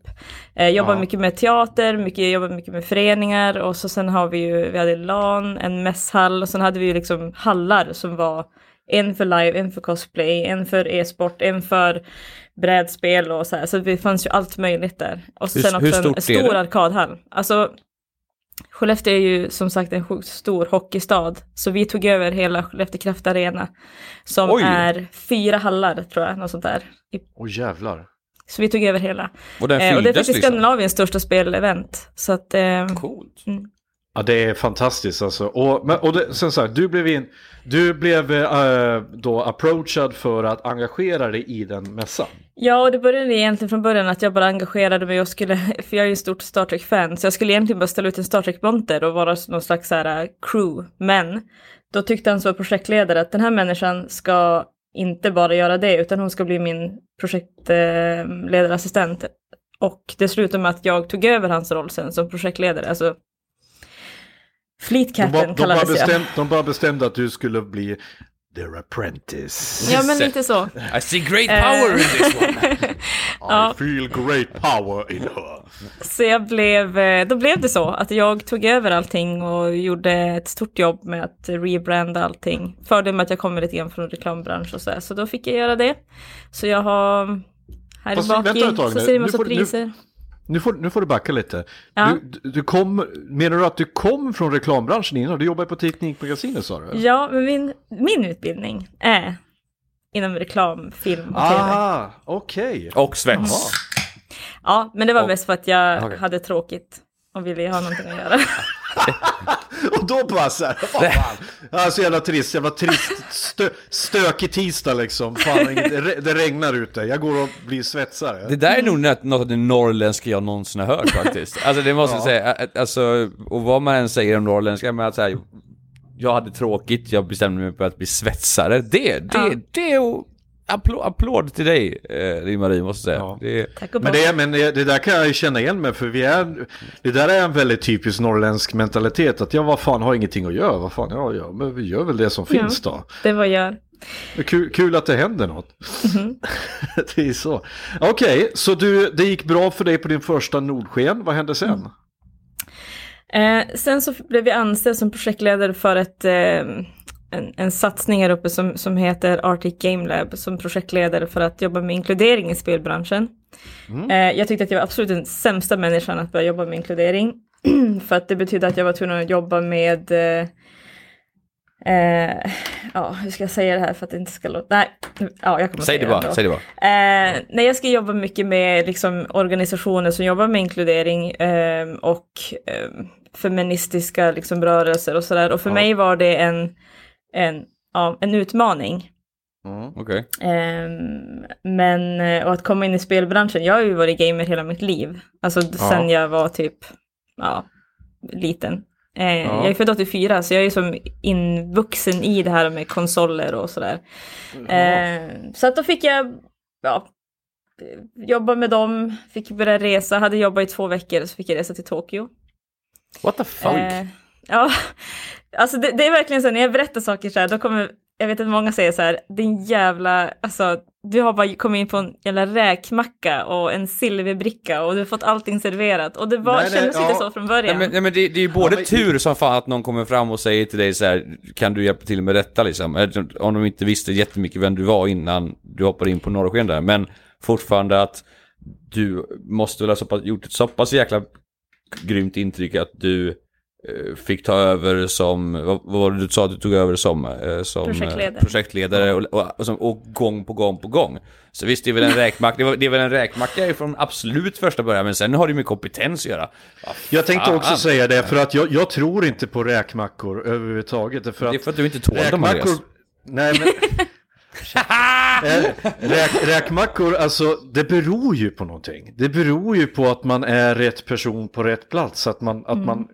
Eh, jobbar Ja. mycket med teater, mycket, jobbar mycket med föreningar och så sen har vi ju, vi hade LAN, en mässhall och sen hade vi ju liksom hallar som var en för live, en för cosplay, en för e-sport, en för brädspel och så här. Så det fanns ju allt möjligt där. Och Hur- sen också hur en, stor arkadhall. Alltså Skellefteå är ju som sagt en sjukt stor hockeystad, så vi tog över hela Skellefteå Kraft Arena som Oj. är fyra hallar tror jag, något sånt där. Åh jävlar. Så vi tog över hela. Och den Eh, och det är faktiskt liksom? Skandinaviens största spelevent. Så att, eh, Coolt. Ja, det är fantastiskt alltså. Och, men, och det, sen sagt, du blev, in, du blev eh, då approachad för att engagera dig i den mässan. Ja, och det började egentligen från början att jag bara engagerade mig och skulle, för jag är ju en stort Star Trek-fan, så jag skulle egentligen bara ställa ut en Star Trek-monter och vara någon slags så här eh, crew. Men då tyckte han som projektledare att den här människan ska inte bara göra det, utan hon ska bli min projektledarassistent. Och det slutade med att jag tog över hans roll sen som projektledare. Alltså, Fleet De, Captain de, bara kallades jag. bestäm, de bara bestämde att du skulle bli their apprentice. Ja, men lite så. I see great power in this one. Ja. I feel great power in her. Så jag blev, eh, då blev det så att jag tog över allting och gjorde ett stort jobb med att rebranda allting. Fördelen med att jag kommer lite grann från reklambransch och så här, så då fick jag göra det. Så jag har här Fast bak vänta ett tag så ser det Nu massa får du- nu- priser. Nu får, nu får du backa lite. Ja. Du, du- kom, menar du att du kom från reklambranschen innan? Du jobbade på Teknikmagasinet sa du? Ja, men min, min utbildning är inom reklam, film och tv. Ah, okej. Och svets. Ja, men det var Och- mest för att jag Okej. hade tråkigt och ville ha någonting att göra. Och då bara så här, vad fan. Ja, så jävla trist, jävla trist, stö, stökig tisdag liksom. Fan, det, re- det regnar ute, jag går och blir svetsare. Det där är nog något av det norrländska jag någonsin har hört faktiskt. Alltså det måste jag säga, alltså, och vad man än säger om norrländska, men att säga, jag hade tråkigt, jag bestämde mig för att bli svetsare. Det, det, Ja. det är applåd, applåd till dig, eh, Marie måste jag säga. Ja. Det, Tack och Men, det, men det, det där kan jag ju känna igen mig för vi är, det där är en väldigt typisk norrländsk mentalitet att jag vad fan har ingenting att göra, vad fan ja, ja men vi gör väl det som finns då. Det var jag. Kul, kul att det händer något. Mhm. det är så. Okej, så du, det gick bra för dig på din första Nordsken, vad hände sen? Eh, sen så blev jag anställd som projektledare för ett, eh, en, en satsning här uppe som, som heter Arctic Game Lab som projektledare för att jobba med inkludering i spelbranschen. Eh, jag tyckte att jag var absolut den sämsta människan att börja jobba med inkludering. för att det betydde att jag var tvungen att jobba med eh, Eh, ja, hur ska jag säga det här för att det inte ska låta... Nej, ja, jag kommer Säg säga det bara, ändå. säg det bara. Nej, jag ska jobba mycket med liksom, organisationer som jobbar med inkludering eh, och eh, feministiska liksom, rörelser och sådär. Och för Ja. mig var det en, en, ja, en utmaning. Mm. Okej. Ehm, men, eh, och att komma in i spelbranschen, jag har ju varit gamer hela mitt liv. Alltså sen jag var typ, ja, liten. Eh, Jag är född 84 så jag är som invuxen i det här med konsoler och sådär. Eh, så att då fick jag, ja, jobba med dem, fick börja resa, hade jobbat i två veckor så fick jag resa till Tokyo. What the fuck? Eh, ja, alltså det, det är verkligen så när jag berättar saker så här, då kommer, jag vet att många säger så här, din jävla, alltså du har bara kommit in på en jävla räkmacka och en silverbricka och du har fått allting serverat och det var, Nej, nej, kändes inte ja. så från Nej, början. men, nej, men det, det är ju både men- tur som fan att någon kommer fram och säger till dig så här, kan du hjälpa till med detta liksom? Om de inte visste jättemycket vem du var innan du hoppade in på norrsken där, men fortfarande att du måste väl ha så pass, gjort ett så pass jäkla grymt intryck att du fick ta över som, vad, var det du sa att du tog över som? eh, som eh, Projektledare. projektledare och, och, och, och gång på gång på gång. Så visst, det är väl en räkmacka, det, var- det är väl en räkmacka från absolut första början, men sen har det med kompetens att göra. Vad Jag tänkte också säga det, för att jag, jag tror inte på räkmackor överhuvudtaget. För att Det är för att du inte tål dem, Andreas. Nej men... Eh, Räk, räkmackor, alltså det beror ju på någonting. Det beror ju på att man är rätt person på rätt plats. Att man, att man,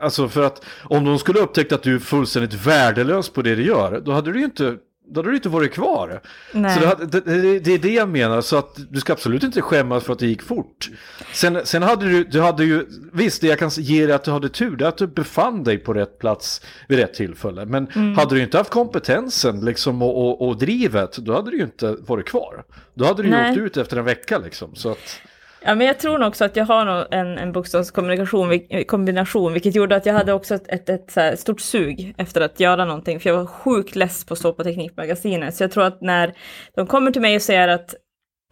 alltså för att om de skulle upptäcka att du är fullständigt värdelös på det du gör, då hade du ju inte, då hade du inte varit kvar. Nej. Så det, det, det, är det jag menar, så att du ska absolut inte skämmas för att det gick fort. Sen, sen hade du, du hade ju, visst det jag kan ge dig att du hade tur, det är att du befann dig på rätt plats vid rätt tillfälle. Men hade du inte haft kompetensen liksom och, och, och drivet, då hade du ju inte varit kvar. Då hade du ju Nej. åkt ut efter en vecka liksom. Så att, Ja, men jag tror nog också att jag har en, en bokstavskombination, vil- kombination, vilket gjorde att jag hade också ett, ett, ett stort sug efter att göra någonting, för jag var sjukt less på att stå på Teknikmagasinet. Så jag tror att när de kommer till mig och säger att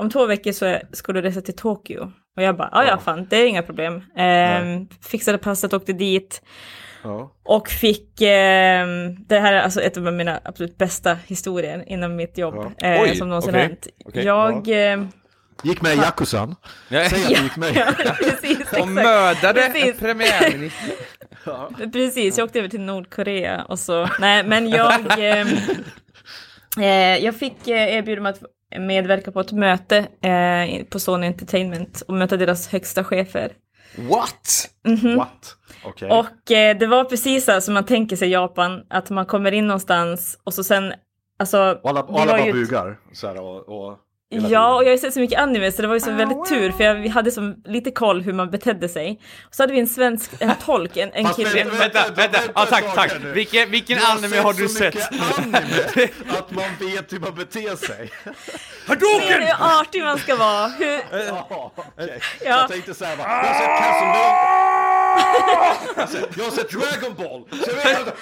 om två veckor så ska du resa till Tokyo. Och jag bara, "Ah, ja ja fan, det är inga problem. Ehm, fixade passet, åkte dit. ja. Och fick, ehm, det här är alltså ett av mina absolut bästa historier inom mitt jobb eh, Oj, som någonsin okej, hänt. okej, jag... ehm, Gick med i Yakuzan. Ja. Säg att du gick med. ja, precis, Och mördade en Precis. premiärminister. Precis, jag åkte över till Nordkorea och så. Nej, men jag, ehm, eh, jag fick eh, erbjudande om att medverka på ett möte eh, på Sony Entertainment och möta deras högsta chefer. What? What? Okej. Och eh, det var precis så som man tänker sig i Japan, att man kommer in någonstans och så sen, alltså... Och alla, alla bara ju ett- bugar. Så här, och, och, Ja, och jag har ju sett så mycket anime så det var ju så väldigt tur för jag, vi hade som lite koll hur man betedde sig. Och så hade vi en svensk en tolk, en, en kille. vänta, Vänta, vänta, ja, tack, tack. Vilken, vilken anime har du så sett? mycket anime att man vet hur man beter sig. Ser du hur artig man ska vara? Hur, Ja, okej. Ja. Jag tänkte såhär bara, jag har sett Castlevania. Jag har sett- Jag har sett Dragon Ball. Så jag vet inte.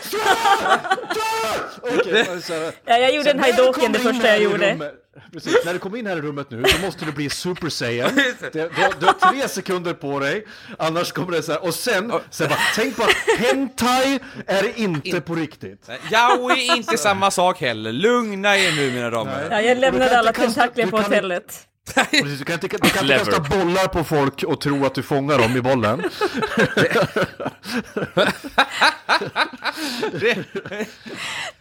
Okej, så här. ja, jag gjorde en haidoken det första jag gjorde. Precis, när du kommer in här i rummet nu så måste du bli Super Saiyan. Du, har- du har tre sekunder på dig, annars kommer det så här. Och sen, sen bara, tänk på att hentai är inte på riktigt. Yaoi är inte samma sak heller. Lugna er nu mina damer. Ja, jag lämnade alla kasta- tentakler på hotellet. Precis, du kan inte, du kan inte kasta bollar på folk och tro att du fångar dem i bollen.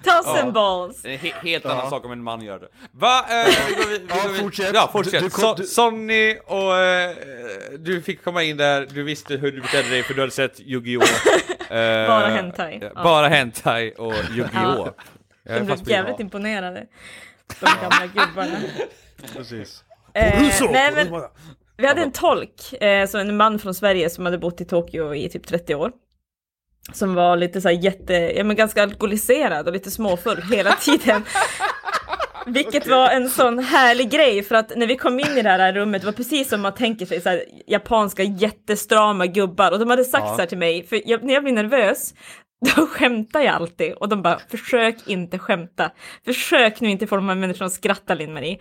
Toss and balls. Det är en he- helt annan sak om en man gör det. Va? Eh, vi går vi Ja, fortsätt. Ja, fortsätt. Du- du kom- du- Sonny och eh, du fick komma in där, du visste hur du betedde dig för du hade sett Yu-Gi-Oh! Eh, Bara hentai. ja, Ja. Bara hentai och Yu-Gi-Oh! Jag är De blev jävligt imponerade. De gamla gubbarna. Precis. Eh, nej, men vi hade en tolk, eh, så en man från Sverige som hade bott i Tokyo i typ 30 år. Som var lite så här jätte, ja men ganska alkoholiserad och lite småfull hela tiden. Vilket var en sån härlig grej för att när vi kom in i det här rummet, det var precis som man tänker sig så här, japanska jättestrama gubbar och de hade sagt så här till mig, för jag, när jag blir nervös då skämtar jag alltid och de bara försök inte skämta. Försök nu inte få de här människorna att skratta Linn-Marie.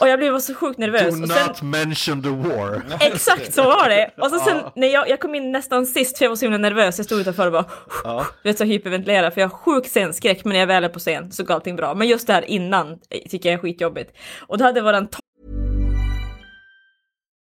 Och jag blev så sjukt nervös. Do och sen, not mention the war. Exakt så var det! Och så sen när jag, jag kom in nästan sist för jag var så himla nervös, jag stod utanför och bara Ja. vet så hyperventilerade för jag har sjuk scenskräck men när jag väl är på scen så går allting bra. Men just det här innan eh, tycker jag är skitjobbigt. Och då hade våran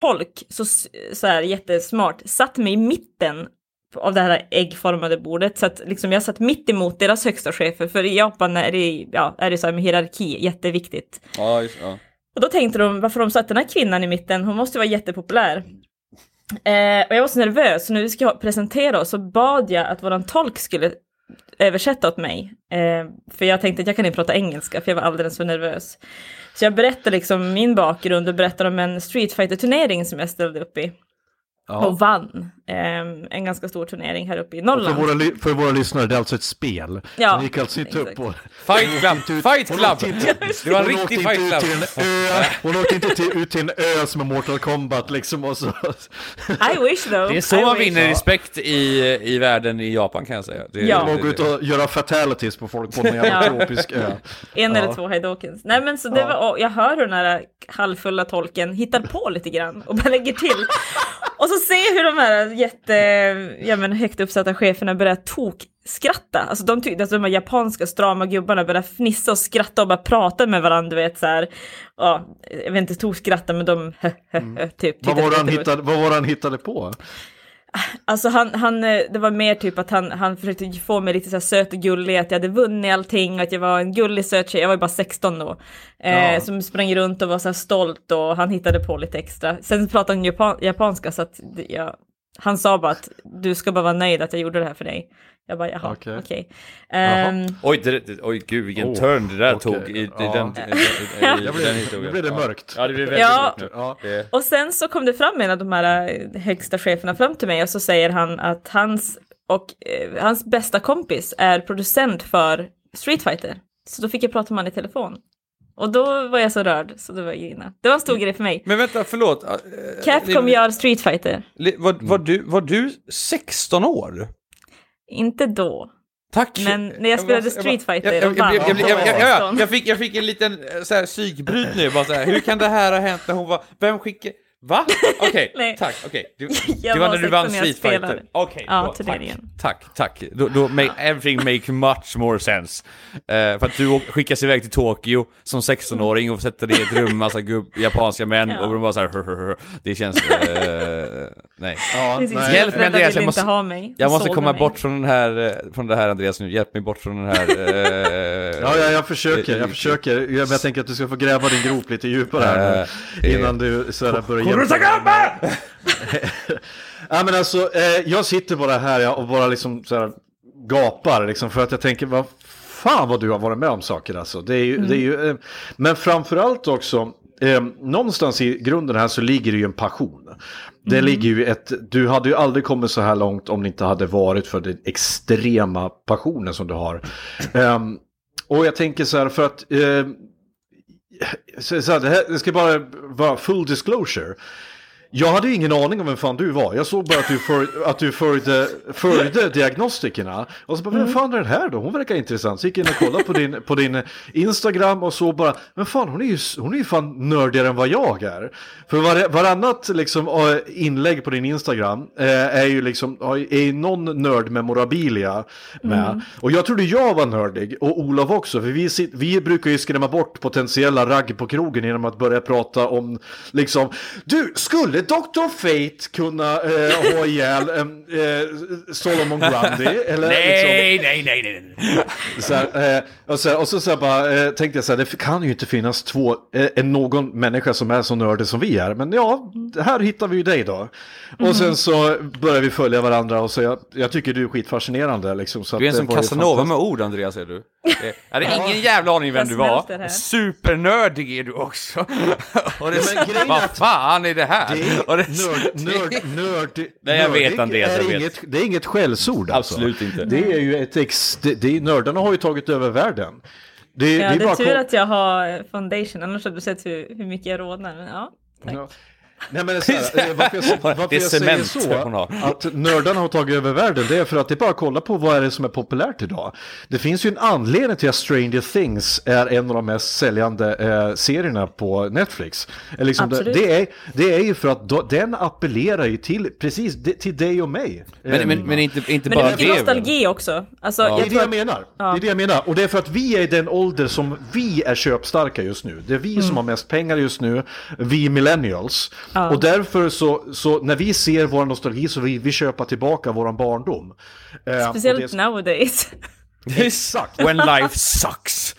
folk så, så här jättesmart satt mig i mitten av det här äggformade bordet så att liksom jag satt mitt emot deras högsta chefer för i Japan är det, ja, är det så här med hierarki jätteviktigt. Ja, just, ja. Och då tänkte de varför de satt den här kvinnan i mitten, hon måste vara jättepopulär. Eh, och jag var så nervös, så när vi skulle presentera oss så bad jag att våran tolk skulle översätta åt mig. Eh, för jag tänkte att jag kan inte prata engelska, för jag var alldeles för nervös. Så jag berättar liksom min bakgrund och berättar om en Street fighter turnering som jag ställde upp i. Och vann eh, en ganska stor turnering här uppe i För Norrland. våra, ly- för våra lyssnare, det är alltså ett spel. Ja, Ni gick alltså inte upp exakt. på... Fight Club! Fight Hon Club! åkte inte- Det var en riktig Fight ut Club! till en ö, Hon åkte inte till, ut till en ö som är Mortal Kombat liksom och så. I wish though. Det är så I man wish. vinner respekt i, i världen i Japan kan jag säga. Det, Ja. De går ut och göra fatalities på folk på en jävla Ja. tropisk ö. En Ja. eller två hajdokens. Nej men så det var, och jag hör hur den här halvfulla tolken hittar på lite grann och bara lägger till. Och så jag hur de här jätte, ja men högt uppsatta cheferna börjar tokskratta. Alltså de tyckte att de här japanska strama gubbarna började fnissa och skratta och bara prata med varandra, du vet så här. Ja, jag vet inte tokskratta men de typ. Vad var, han var hittade, vad var det han hittade på? Alltså han, han, eh, det var mer typ att han, han försökte få mig lite så här söt och gullig, att jag hade vunnit allting, att jag var en gullig söt tjej, jag var ju bara 16 då. Eh, Ja. Som sprang runt och var så här stolt och han hittade på lite extra. Sen pratade han japan, japanska så att jag, han sa bara att du ska bara vara nöjd att jag gjorde det här för dig. Jag bara jaha, okej. Okej. Ehm, Oj, det, det, oj gud vilken Oh, turn det där okej. tog i, i Ja. den, i, i, i, Jag den blev, historien. nu blev det mörkt. Ja, det blev väldigt Ja. mörkt nu. Ja. Och sen så kom det fram en av de här eh, högsta cheferna fram till mig och så säger han att hans, och, eh, hans bästa kompis är producent för Street Fighter. Så då fick jag prata med honom i telefon. Och då var jag så rörd så det var grina. Det var en stor grej för mig. men vänta, förlåt. äh, Capcom gör Street Fighter. Var, var, du, var du 16 år? Inte då. Tack! Men när jag spelade Street Fighter jag, jag, jag, jag, jag, då jag, var jag, jag jag, 16. jag, fick, jag fick en liten eh, så här, psykbryt nu, bara så här, hur kan det här ha hänt när hon var, vem skickade, va? Okej, Nej. tack, okej. Du, Jag det var när du vann 16 när jag Street Fighter. Okej, Ja, då, turneringen. tack, tack, tack. Då, då make, everything make much more sense. Eh, för att du skickas iväg till Tokyo som 16-åring och sätter dig i ett rum, massa gubb, japanska män, Ja. och de bara så här, "Hur, hur, hur." det känns, eh, nej. Ja, nej. Hjälp mig, Andreas, jag måste- inte ha mig. Jag måste komma mig. bort från den här, eh, från det här Andreas nu, hjälp mig bort från den här... Eh, Ja, ja, jag försöker, jag försöker. Jag, jag tänker att du ska få gräva din grop lite djupare här nu, innan du sådär börjar Kurosagama! Ja men alltså, eh, jag sitter bara här ja, och bara liksom såhär gapar liksom för att jag tänker vad fan vad du har varit med om saker alltså. Det är ju, det är ju, eh, men framförallt också, eh, någonstans i grunden här så ligger det ju en passion. Det ligger ju ett, du hade ju aldrig kommit så här långt om det inte hade varit för den extrema passionen som du har. Ehm, och jag tänker så här för att, eh, så, så det, här, det ska bara vara full disclosure. Jag hade ingen aning om vem fan du var. Jag såg bara att du, för, att du följde, följde diagnostikerna. Och så bara, vem fan är den här då? Hon verkar intressant. Så gick jag in och kollade på din, på din Instagram och så bara, men fan hon är ju, hon är ju fan nördigare än vad jag är. För var, varannat liksom, äh, inlägg på din Instagram eh, är ju liksom, är någon nördmemorabilia med. Och jag trodde jag var nördig och Olof också. För vi, vi brukar ju skrämma bort potentiella ragg på krogen genom att börja prata om liksom, du, skulle Dr. Fate kunna eh, ha ihjäl eh, eh, Solomon Grundy? Eller, Nej, liksom, nej, nej, nej, nej. så här, eh, och så, och så, så här bara, eh, tänkte jag så här, det kan ju inte finnas två, eh, någon människa som är så nördig som vi är. Men ja, här hittar vi ju dig då. Och sen så börjar vi följa varandra och så jag, jag tycker du är skitfascinerande. Liksom, så Du är en som Casanova med ord, Andreas, är du. Jag hade ingen jävla aning vem du var. Supernördig är du också. Och det, Men vad fan är det här? Det Och är det- nörd, nörd, nörd, Nej, jag vet, Andreas, är jag vet. Inget, det är inget skällsord alltså. Absolut inte. Det är ju ett ex, det, det, nördarna har ju tagit över världen. Det, Ja, det är bara tur kom- att jag har foundation, annars hade du sett hur, hur mycket jag rodnar. Men Ja, tack. Ja. Nej men så här, eh, varför jag, varför Det är jag säger så, att nördarna har tagit över världen, det är för att det är bara att kolla på vad är det som är populärt idag. Det finns ju en anledning till att Stranger Things är en av de mest säljande eh, serierna på Netflix. Eh, Liksom det, det, är, det är ju för att då, den appellerar ju till, precis, det- till dig och mig. Men, Eh, men, men inte, inte Men det bara är mycket det. nostalgi också. Alltså, Det jag är det jag menar. Det är det jag menar. Och det är för att vi är i den ålder som vi är köpstarka just nu. Det är vi Mm. som har mest pengar just nu, vi millennials. Ja. Och därför så, så när vi ser vår nostalgi så vill vi köpa tillbaka våran barndom. Eh, speciellt det- nowadays. Exakt. When life sucks.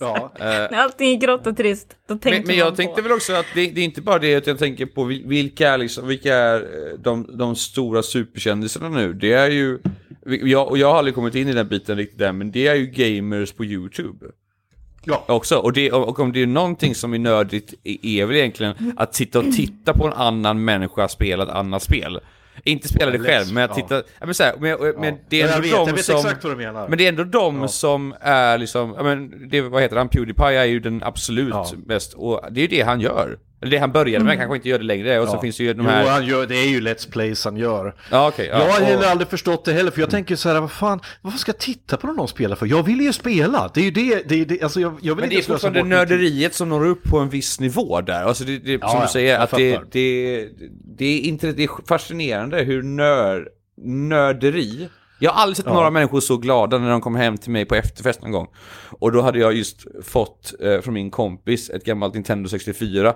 Ja. När allting är grått och trist, då tänker Men, men man jag på... tänkte väl också att det, det är inte bara det att jag tänker på vil- vilka är, liksom, vilka är eh, de, de stora superkändisarna nu. Det är ju, jag, och jag har aldrig kommit in i den biten riktigt än, men det är ju gamers på YouTube. Ja. Också, och, det, och om det är någonting som är nördigt är är väl egentligen att sitta och titta på en annan människa spela ett annat spel. Inte spela det själv, men att ja. titta, ja. men, så här, men, men det är Jag ändå vet, de jag vet som... exakt vad du menar. Men det är ändå de som är liksom, ja men, det, vad heter han, Pewdiepie är ju den absolut Ja. bäst, och det är ju det han gör. Eller det han började med, kanske inte gör det längre, och så Ja. finns det ju de Jo, här... han gör, det är ju Let's Plays han gör. Ja, okej. jag har ja, heller aldrig förstått det heller, för jag tänker så här, vad fan, varför ska jag titta på när någon spelar för? Jag vill ju spela, det är ju det, det, det alltså jag, jag vill men det är fortfarande nörderiet som når upp på en viss nivå där. Alltså det, det, som ja, du säger, jag att det, det, det är inte, det är fascinerande hur nör, nörderi jag har aldrig sett några människor så glada när de kom hem till mig på efterfest någon gång. Och då hade jag just fått eh, från min kompis ett gammalt Nintendo 64.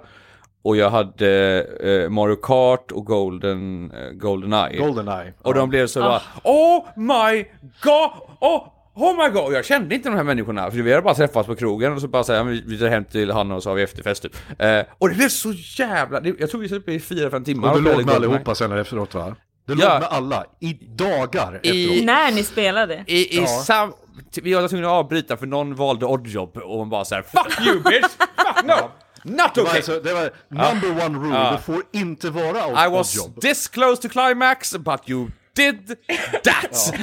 Och jag hade eh, Mario Kart och Golden, eh, Goldeneye. Goldeneye. Och de blev så bara Oh my god! Oh, oh my god! Och jag kände inte de här människorna, för vi hade bara träffats på krogen och så bara säga vi, vi drar hem till han och så har vi efterfest typ. Eh, och det blev så jävla... det- Jag tror vi satt uppe i fyra fem timmar Och du spelade låg med allihopa sen efteråt va? Du Ja. låg med alla, i dagar I- efteråt. När ni spelade. I, i Ja. sam... Vi var tvungna att avbryta för någon valde oddjob och man bara såhär Fuck you bitch! Fuck no! Not Det var, okay! alltså, det var number one rule, Ja. du får inte vara I out was this close to climax but you did that!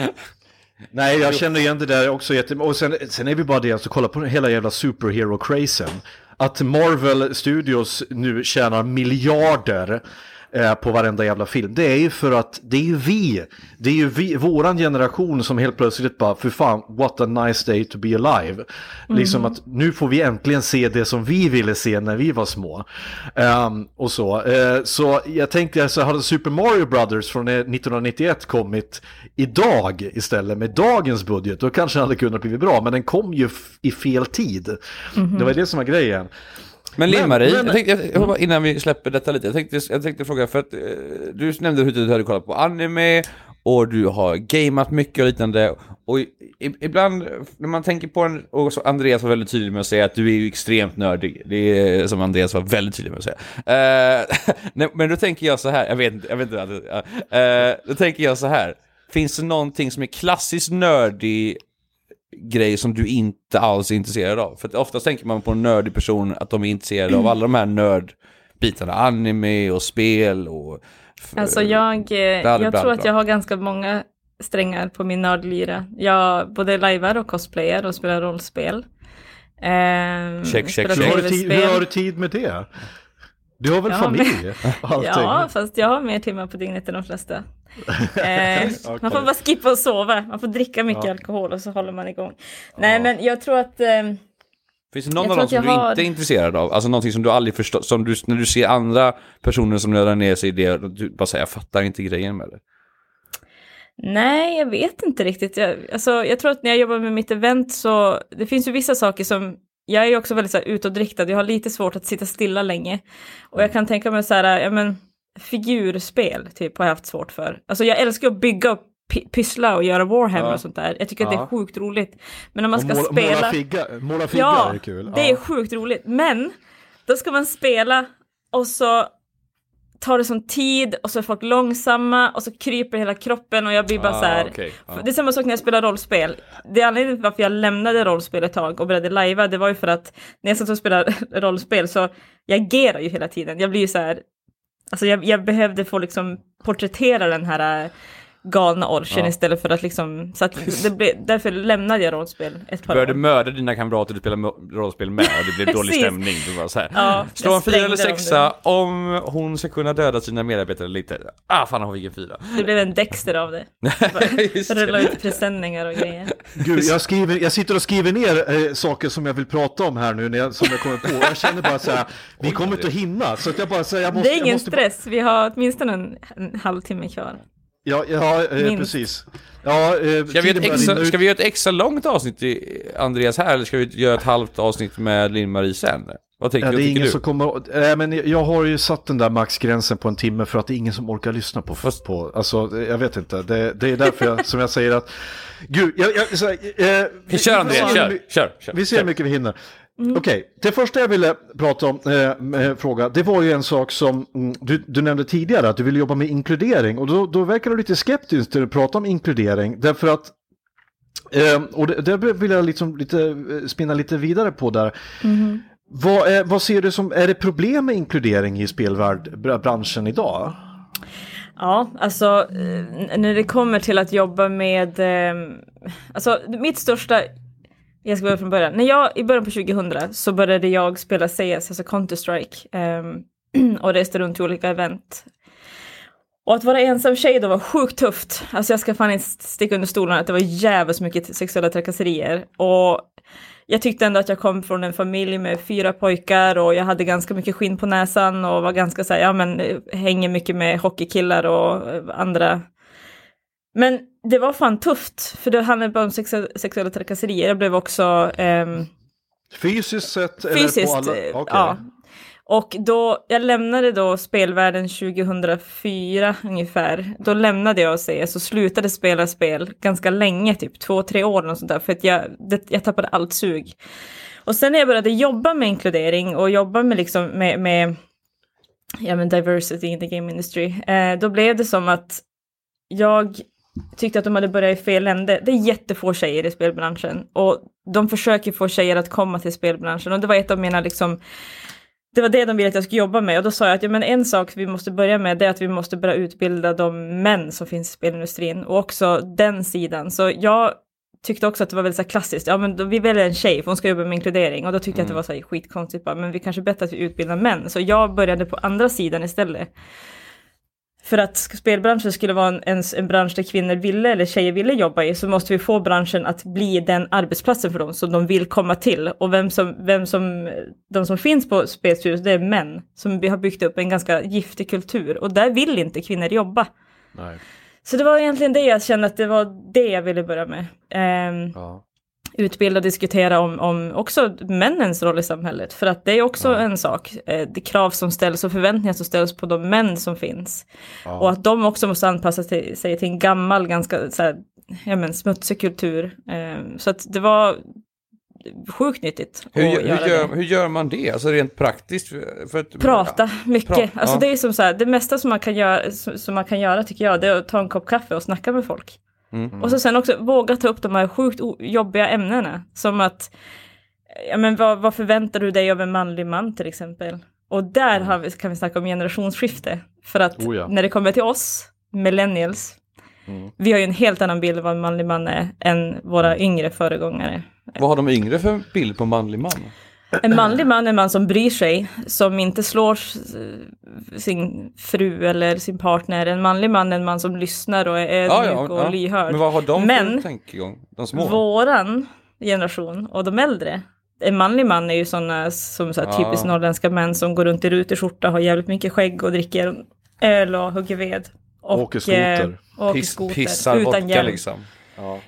Nej, jag känner igen det där också jätte... Och sen, sen är vi bara det, alltså kolla på hela jävla superhero-crazen. Att Marvel Studios nu tjänar miljarder eh, på varenda jävla film. Det är ju för att det är ju vi, det är ju vi, våran generation som helt plötsligt bara, för fan, what a nice day to be alive. Liksom att nu får vi äntligen se det som vi ville se när vi var små. Ehm, och så. Eh, så jag tänkte, så hade Super Mario Brothers från eh, 1991 kommit idag istället med dagens budget, då kanske det hade kunnat bli bra, men den kom ju i fel tid. Det var det som var grejen. Men Lill-Marie, jag tänkte, jag, jag, innan vi släpper detta lite, jag tänkte, jag tänkte fråga, för att eh, du nämnde hur du hade kollat på anime och du har gameat mycket och liknande. Och i, ibland, när man tänker på en, och Andreas var väldigt tydlig med att säga att du är ju extremt nördig. Det är som Andreas var väldigt tydlig med att säga. Nej, men då tänker jag så här, jag vet inte, jag vet inte, uh, då tänker jag så här. Finns det någonting som är klassiskt nördig grej som du inte alls är intresserad av. För oftast tänker man på en nördig person att de är intresserade av alla de här nördbitarna. Anime och spel och... Alltså jag, eh, bla, jag bla, tror att jag har ganska många strängar på min nördlyra. Jag både lajvar och cosplayar och spelar rollspel. Ehm, Check, check, check. Hur har, du tid, hur tv-spel. har du tid med det? Du har väl Jag har familj? och allting? Ja, fast jag har mer timmar på dygnet än de flesta. Eh, Okej. Man får bara skippa och sova, man får dricka mycket Ja. alkohol och så håller man igång. Nej men jag tror att, eh, Finns det någon av dem som du har- inte är intresserad av? Alltså någonting som du aldrig förstår, som du, när du ser andra personer som nördar ner sig i det, du bara säger jag fattar inte grejen med det. nej jag vet inte riktigt. Jag, alltså, jag tror att när jag jobbar med mitt event så, det finns ju vissa saker som, jag är också väldigt så här, utåtriktad, jag har lite svårt att sitta stilla länge. Och jag kan tänka mig så här, ja men figurspel typ har jag haft svårt för. Alltså jag älskar att bygga och py- pyssla och göra Warhammer Ja. och sånt där. Jag tycker att det Ja. är sjukt roligt. Men när man ska måla, spela... måla figga, måla figgar Ja, är kul. det är Ja. sjukt roligt. Men då ska man spela och så tar det som tid och så är folk långsamma och så kryper hela kroppen och jag blir bara Ah, så här. okej, ja. Det är samma sak när jag spelar rollspel. Det är anledningen till varför jag lämnade rollspel ett tag och började lajva. Det var ju för att när jag satt och spelade rollspel så jag agerar ju hela tiden. Jag blir ju så här. Alltså jag, jag behövde få liksom porträttera den här galna orchen Ja. istället för att liksom, så att det blev, därför lämnade jag rollspel ett Du par började år. mörda dina kamrater du spelade rollspel med och det blev dålig stämning. Du bara så här. Ja, Slå en fyra eller sexa om hon ska kunna döda sina medarbetare inte. Ah fan hon fick en fyra. Det blev en Dexter av det. Rulla ut presenningar och grejer. Gud, jag, skriver, jag sitter och skriver ner eh, saker som jag vill prata om här nu när jag, som jag kommer på. Jag känner bara så här, vi kommer inte att hinna. Så att jag bara säger, jag måste... Det är jag ingen måste, stress, vi har åtminstone en, en halvtimme kvar. Ja, ja eh, precis. Ja, eh, Ska vi, extra, ska vi göra ett extra långt avsnitt i Andreas här eller ska vi göra ett halvt avsnitt med Linn-Marie sen? Vad tänker, Ja, det är ingen du? som kommer... Äh, men jag har ju satt den där maxgränsen på en timme för att det är ingen som orkar lyssna på. Fast- på alltså, jag vet inte. Det, det är därför jag, som jag säger att... Gud, jag... jag så, här, eh, vi- Kör vi Andreas, kör, kör, kör. Vi ser hur mycket vi hinner. Okej, det första jag ville prata om, eh, eh, fråga, det var ju en sak som mm, du, du nämnde tidigare, att du ville jobba med inkludering. Och då, då verkar du lite skeptisk när du pratar om inkludering, därför att Eh, och det, det vill jag liksom lite, eh, spinna lite vidare på där. Vad, är, vad ser du som, är det problem med inkludering i spelbranschen idag? Ja, alltså eh, när det kommer till att jobba med, eh, alltså mitt största, jag ska börja från början. När jag, i början på 2000 så började jag spela CS, alltså Counter-Strike, um, och reste runt till olika event. Och att vara ensam tjej då var sjukt tufft. Alltså jag ska fan inte sticka under stolen att det var jävligt mycket sexuella trakasserier. Och jag tyckte ändå att jag kom från en familj med fyra pojkar och jag hade ganska mycket skinn på näsan och var ganska så här, ja men eh, hänger mycket med hockeykillar och eh, andra. Men det var fan tufft, för det handlade bara om sexu- sexuella trakasserier. Jag blev också ehm, Fysiskt sett? fysiskt, alla? eh, Okej. ja. Och då, jag lämnade då spelvärlden 2004 ungefär. Då lämnade jag CS och slutade spela spel ganska länge, typ två, tre år och sånt där, för att jag, det, jag tappade allt sug. Och sen när jag började jobba med inkludering och jobba med liksom med, med ja, men diversity in the game industry, eh, då blev det som att jag tyckte att de hade börjat i fel ände. Det är jättefå tjejer i spelbranschen och de försöker få tjejer att komma till spelbranschen och det var ett av mina liksom det var det de ville att jag skulle jobba med och då sa jag att ja, men en sak vi måste börja med det är att vi måste börja utbilda de män som finns i spelindustrin och också den sidan. Så jag tyckte också att det var väldigt så klassiskt, ja men då, vi väljer en tjej för hon ska jobba med inkludering och då tyckte jag att det var så här skitkonstigt bara, men vi kanske bättre att vi utbildar män. Så jag började på andra sidan istället. För att spelbranschen skulle vara en, en, en bransch där kvinnor ville eller tjejer ville jobba i så måste vi få branschen att bli den arbetsplatsen för dem som de vill komma till. Och vem som, vem som, de som finns på spelstudios det är män som vi har byggt upp en ganska giftig kultur och där vill inte kvinnor jobba. Nej. Så det var egentligen det jag kände att det var det jag ville börja med. Ehm, Ja. Utbilda och diskutera om, om också männens roll i samhället. För att det är också en sak, eh, det krav som ställs och förväntningar som ställs på de män som finns. Och att de också måste anpassa till, sig till en gammal, ganska så här, ja, men, smutsig kultur. Eh, så att det var sjukt nyttigt Hur, hur, gör, det. hur gör man det? Alltså rent praktiskt? För, för att, Prata mycket. Pra- alltså ja. det är som så här, det mesta som man, kan göra, som, som man kan göra tycker jag, det är att ta en kopp kaffe och snacka med folk. Mm. Och så sen också våga ta upp de här sjukt jobbiga ämnena. Som att, ja men vad, vad förväntar du dig av en manlig man till exempel? Och där har vi, kan vi snacka om generationsskifte. För att Oh ja. när det kommer till oss, millennials, vi har ju en helt annan bild av vad en manlig man är än våra yngre föregångare. Vad har de yngre för bild på manlig man? En manlig man är en man som bryr sig, som inte slår sin fru eller sin partner. En manlig man är en man som lyssnar och är Ja, ödmjuk ja, och ja. lyhörd. Men vad har de Men- för tankegång? De små? Våran generation och de äldre. En manlig man är ju sådana som så här, Ja. typiskt norrländska män som går runt i rutig skjorta, har jävligt mycket skägg och dricker öl och hugger ved. Och, Åker skoter. eh, åker Piss, skoter. pissar utan vodka hjälm. liksom.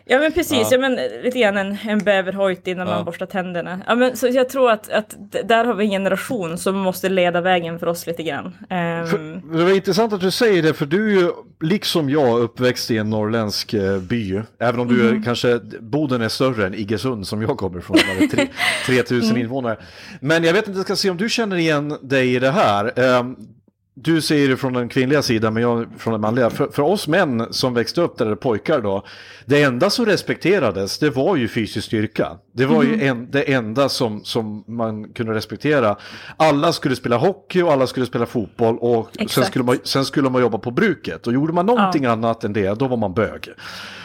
Ja men precis, Ja. ja. men lite grann en, en bäverhojt innan Ja. man borstar tänderna. Ja, men, så jag tror att, att där har vi en generation som måste leda vägen för oss lite grann. Ehm, För, det var intressant att du säger det, för du är ju liksom jag uppväxt i en norrländsk eh, by. Även om du Mhm. är, kanske, Boden är större än Iggesund som jag kommer ifrån, där det är tre- 3000 Mm. invånare. Men jag vet inte, jag ska se om du känner igen dig i det här. Ehm, du säger det från den kvinnliga sidan, men jag från den manliga. För, för oss män som växte upp där, eller pojkar då, det enda som respekterades, det var ju fysisk styrka. Det var Mhm. ju en, det enda som, som man kunde respektera. Alla skulle spela hockey och alla skulle spela fotboll och sen skulle, man, sen skulle man jobba på bruket. Och gjorde man någonting annat än det, då var man bög.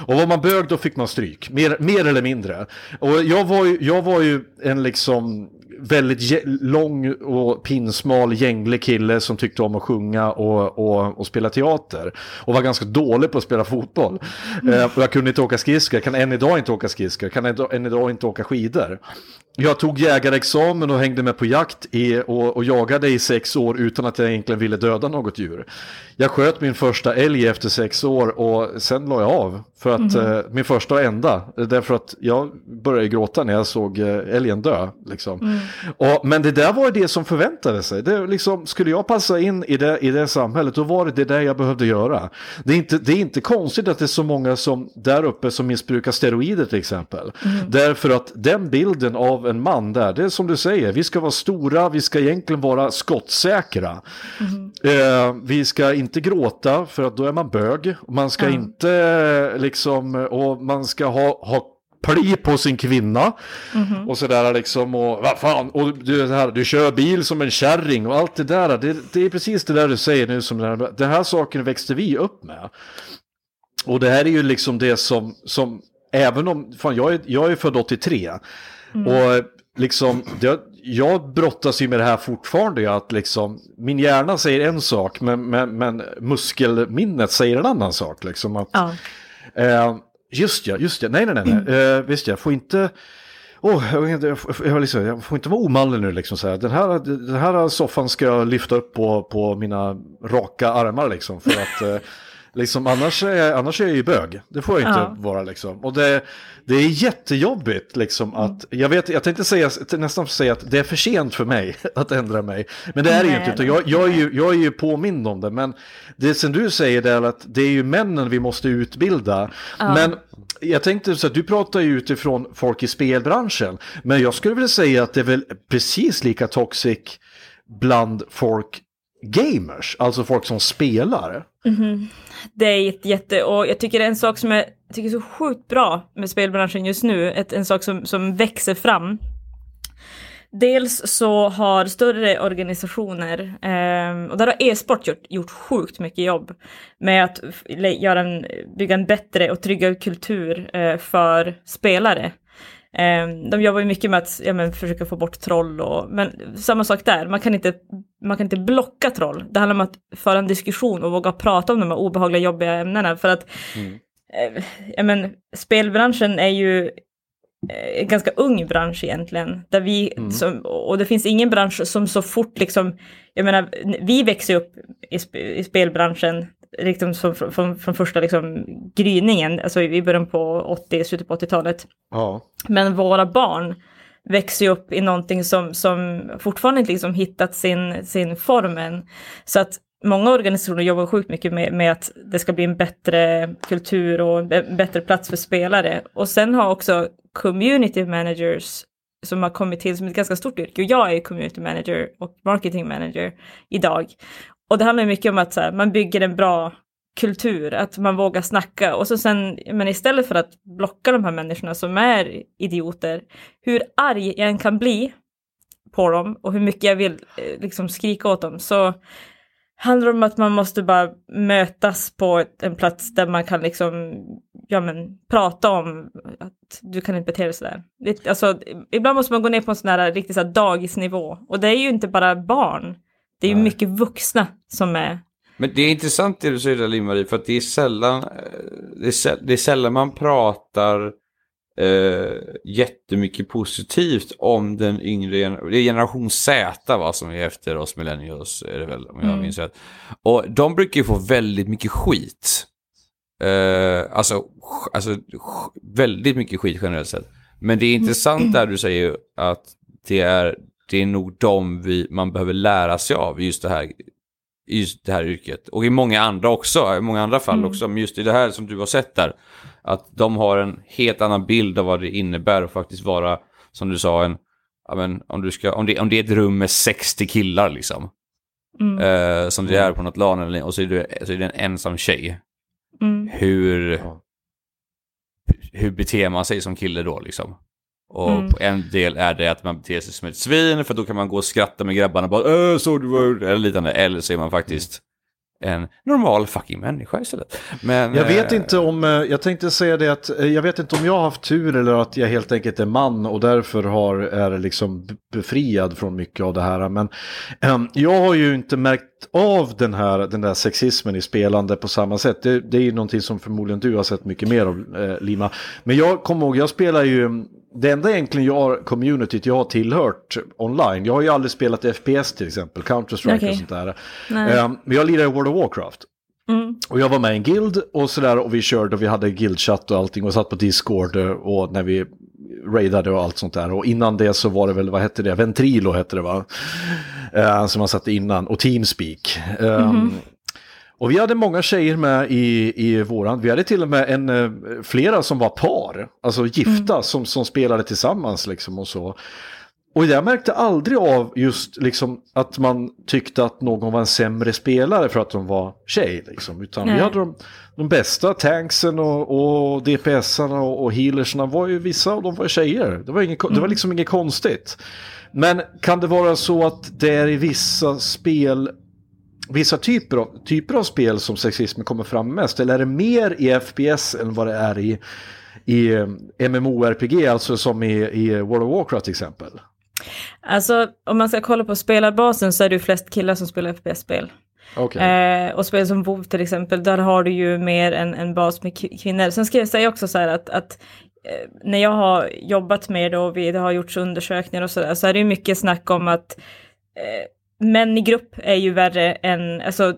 Och var man bög, då fick man stryk, mer, mer eller mindre. Och jag var ju, jag var ju en liksom väldigt lång och pinsmal gänglig kille som tyckte om att sjunga och, och, och spela teater. Och var ganska dålig på att spela fotboll. Eh, och jag kunde inte åka skridskor, kan än idag inte åka skridskor, kan än idag inte åka skidor. Jag tog jägarexamen och hängde med på jakt i, och, och jagade i sex år utan att jag egentligen ville döda något djur. Jag sköt min första älg efter sex år och sen la jag av. För att, eh, min första och enda. Därför att jag började gråta när jag såg eh, älgen dö. Liksom. Och, men det där var det som förväntade sig. Det, liksom, skulle jag passa in i det, i det samhället, då var det det där jag behövde göra. Det är, inte, det är inte konstigt att det är så många som där uppe som missbrukar steroider till exempel. Därför att den bilden av en man där, det är som du säger, vi ska vara stora, vi ska egentligen vara skottsäkra. Eh, vi ska inte gråta för att då är man bög. Man ska inte eh, liksom, och man ska ha, ha pli på sin kvinna. Och sådär liksom, och vad fan, och du, här, du kör bil som en kärring och allt det där. Det, det är precis det där du säger nu som det här, det här saken växte vi upp med. Och det här är ju liksom det som, som även om, fan jag är, jag är född 83. Och liksom, det, jag brottas ju med det här fortfarande, att liksom, min hjärna säger en sak, men, men, men muskelminnet säger en annan sak. Liksom, att, ja. Eh, just ja, just ja, nej nej nej, nej. Eh, visst jag får inte, oh, jag, jag, får- jag, liksom, jag får inte vara omanlig nu liksom så här. Den här, den här soffan ska jag lyfta upp på, på mina raka armar liksom för att eh, Liksom, annars, är annars är jag ju bög. Det får jag inte Ja. vara liksom. Och det, det är jättejobbigt liksom att, jag vet, jag tänkte säga, nästan säga att det är för sent för mig att ändra mig. Men det är det ju inte, utan jag, jag, är ju, jag är ju påmind om det. Men det som du säger är att det är ju männen vi måste utbilda. Men jag tänkte så att du pratar ju utifrån folk i spelbranschen. Men jag skulle vilja säga att det är väl precis lika toxic bland folk gamers, alltså folk som spelar. Mhm. Det är ett jätte, och jag tycker det är en sak som jag tycker är så sjukt bra med spelbranschen just nu, ett, en sak som, som växer fram. Dels så har större organisationer, eh, och där har e-sport gjort, gjort sjukt mycket jobb med att göra en, bygga en bättre och tryggare kultur eh, för spelare. Eh, de jobbar ju mycket med att ja, men, försöka få bort troll och, men samma sak där, man kan, inte, man kan inte blocka troll. Det handlar om att föra en diskussion och våga prata om de här obehagliga jobbiga ämnena för att eh, ja, men, spelbranschen är ju eh, en ganska ung bransch egentligen. Där vi, som, och det finns ingen bransch som så fort liksom, jag menar, vi växer upp i, sp i spelbranschen liksom som, från, från, från första liksom, gryningen, alltså i början på 80, slutet på 80-talet. Ja. Men våra barn växer ju upp i någonting som, som fortfarande inte liksom hittat sin, sin form än. Så att många organisationer jobbar sjukt mycket med, med att det ska bli en bättre kultur och en bättre plats för spelare. Och sen har också community managers som har kommit till som ett ganska stort yrke. Och jag är community manager och marketing manager idag. Och det handlar mycket om att så här, man bygger en bra kultur, att man vågar snacka och så sen, men istället för att blocka de här människorna som är idioter, hur arg jag än kan bli på dem och hur mycket jag vill eh, liksom skrika åt dem så handlar det om att man måste bara mötas på en plats där man kan liksom ja men, prata om att du kan inte bete dig sådär. Alltså, ibland måste man gå ner på en sån här riktigt så här dagisnivå. Och det är ju inte bara barn. Det är ju mycket vuxna som är... Men det är intressant det du säger där Lill-Marie, för att det är sällan, eh, det är, säll, det är sällan man pratar eh, jättemycket positivt om den yngre generationen. Det är generation Z va, som är efter oss millennials, är det väl, om jag Mm. minns rätt. Och de brukar ju få väldigt mycket skit. Eh, alltså, alltså väldigt mycket skit generellt sett. Men det är intressant där du säger att det är, det är nog de vi, man behöver lära sig av just det här i just det här yrket. Och i många andra också, i många andra fall Mm. också. Men just i det här som du har sett där. Att de har en helt annan bild av vad det innebär att faktiskt vara, som du sa, en, ja, men, om, du ska, om, det, om det är ett rum med 60 killar liksom. Mm. Eh, som det är på något LAN eller, och så är, det, så är det en ensam tjej. Mm. Hur, Ja. hur beter man sig som kille då liksom? Och Mm. på en del är det att man beter sig som ett svin för då kan man gå och skratta med grabbarna bara äh, så du var eller liknande. Eller så är man faktiskt en normal fucking människa istället. Men, Jag vet eh, inte om, eh, jag tänkte säga det att eh, jag vet inte om jag har haft tur eller att jag helt enkelt är man och därför har, är liksom befriad från mycket av det här. Men ehm, jag har ju inte märkt av den här, den där sexismen i spelande på samma sätt. Det, det är ju någonting som förmodligen du har sett mycket mer av, eh, Lima. Men jag kommer ihåg, jag spelar ju, det enda egentligen jag communityt jag har tillhört online, jag har ju aldrig spelat FPS till exempel, Counter-Strike Okej. och sånt där. Ehm, men jag lirar i World of Warcraft. Mm. Och jag var med i en guild och sådär och vi körde och vi hade guildchatt och allting och satt på Discord och när vi raidade och allt sånt där. Och innan det så var det väl, vad hette det, Ventrilo hette det va? Eh, som man satte innan och Teamspeak. Um, Och vi hade många tjejer med i, i våran. Vi hade till och med en, eh, flera som var par, alltså gifta som, som spelade tillsammans liksom och så. Och jag märkte aldrig av just liksom att man tyckte att någon var en sämre spelare för att de var tjej. Liksom. Utan vi Nej. hade de, de bästa tanksen och, och DPSarna och, och healersarna var ju vissa av dem var tjejer. Det var, inget, det var liksom inget konstigt. Men kan det vara så att det är i vissa spel vissa typer av, typer av spel som sexismen kommer fram mest? Eller är det mer i FPS än vad det är i, i eh, MMORPG, alltså som i, i World of Warcraft till exempel? Alltså om man ska kolla på spelarbasen så är det ju flest killar som spelar FPS-spel. Okej. Eh, och spel som WoW till exempel, där har du ju mer en, en bas med kvinnor. Sen ska jag säga också så här att, att eh, när jag har jobbat med det och vi, det har gjorts undersökningar och sådär, så är det ju mycket snack om att eh, män i grupp är ju värre än, alltså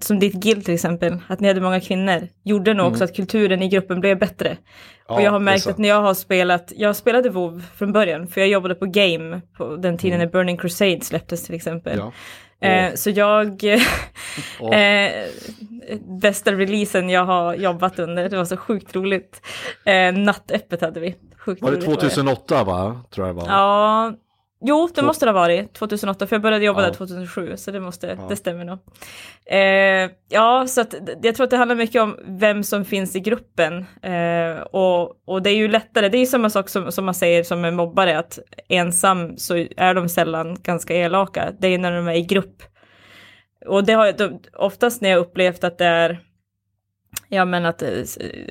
som ditt guild till exempel, att ni hade många kvinnor, gjorde nog också att kulturen i gruppen blev bättre. Mm. Ja, och jag har märkt att när jag har spelat, jag spelade WoW från början, för jag jobbade på Game på den tiden när Burning Crusade släpptes till exempel. Mm. Ja. Eh, så jag, eh, bästa releasen jag har jobbat under, det var så sjukt roligt. Eh, nattöppet hade vi. Sjukt Var det roligt 2008 va? Tror jag var. Ja, jo det måste det ha varit 2008 för jag började jobba Ja. där 2007 så det måste, det stämmer nog. Eh, ja, så att jag tror att det handlar mycket om vem som finns i gruppen eh, och, och det är ju lättare, det är ju samma sak som, som man säger som en mobbare att ensam så är de sällan ganska elaka, det är ju när de är i grupp. Och det har de, oftast när jag upplevt att det är Ja men att, eh,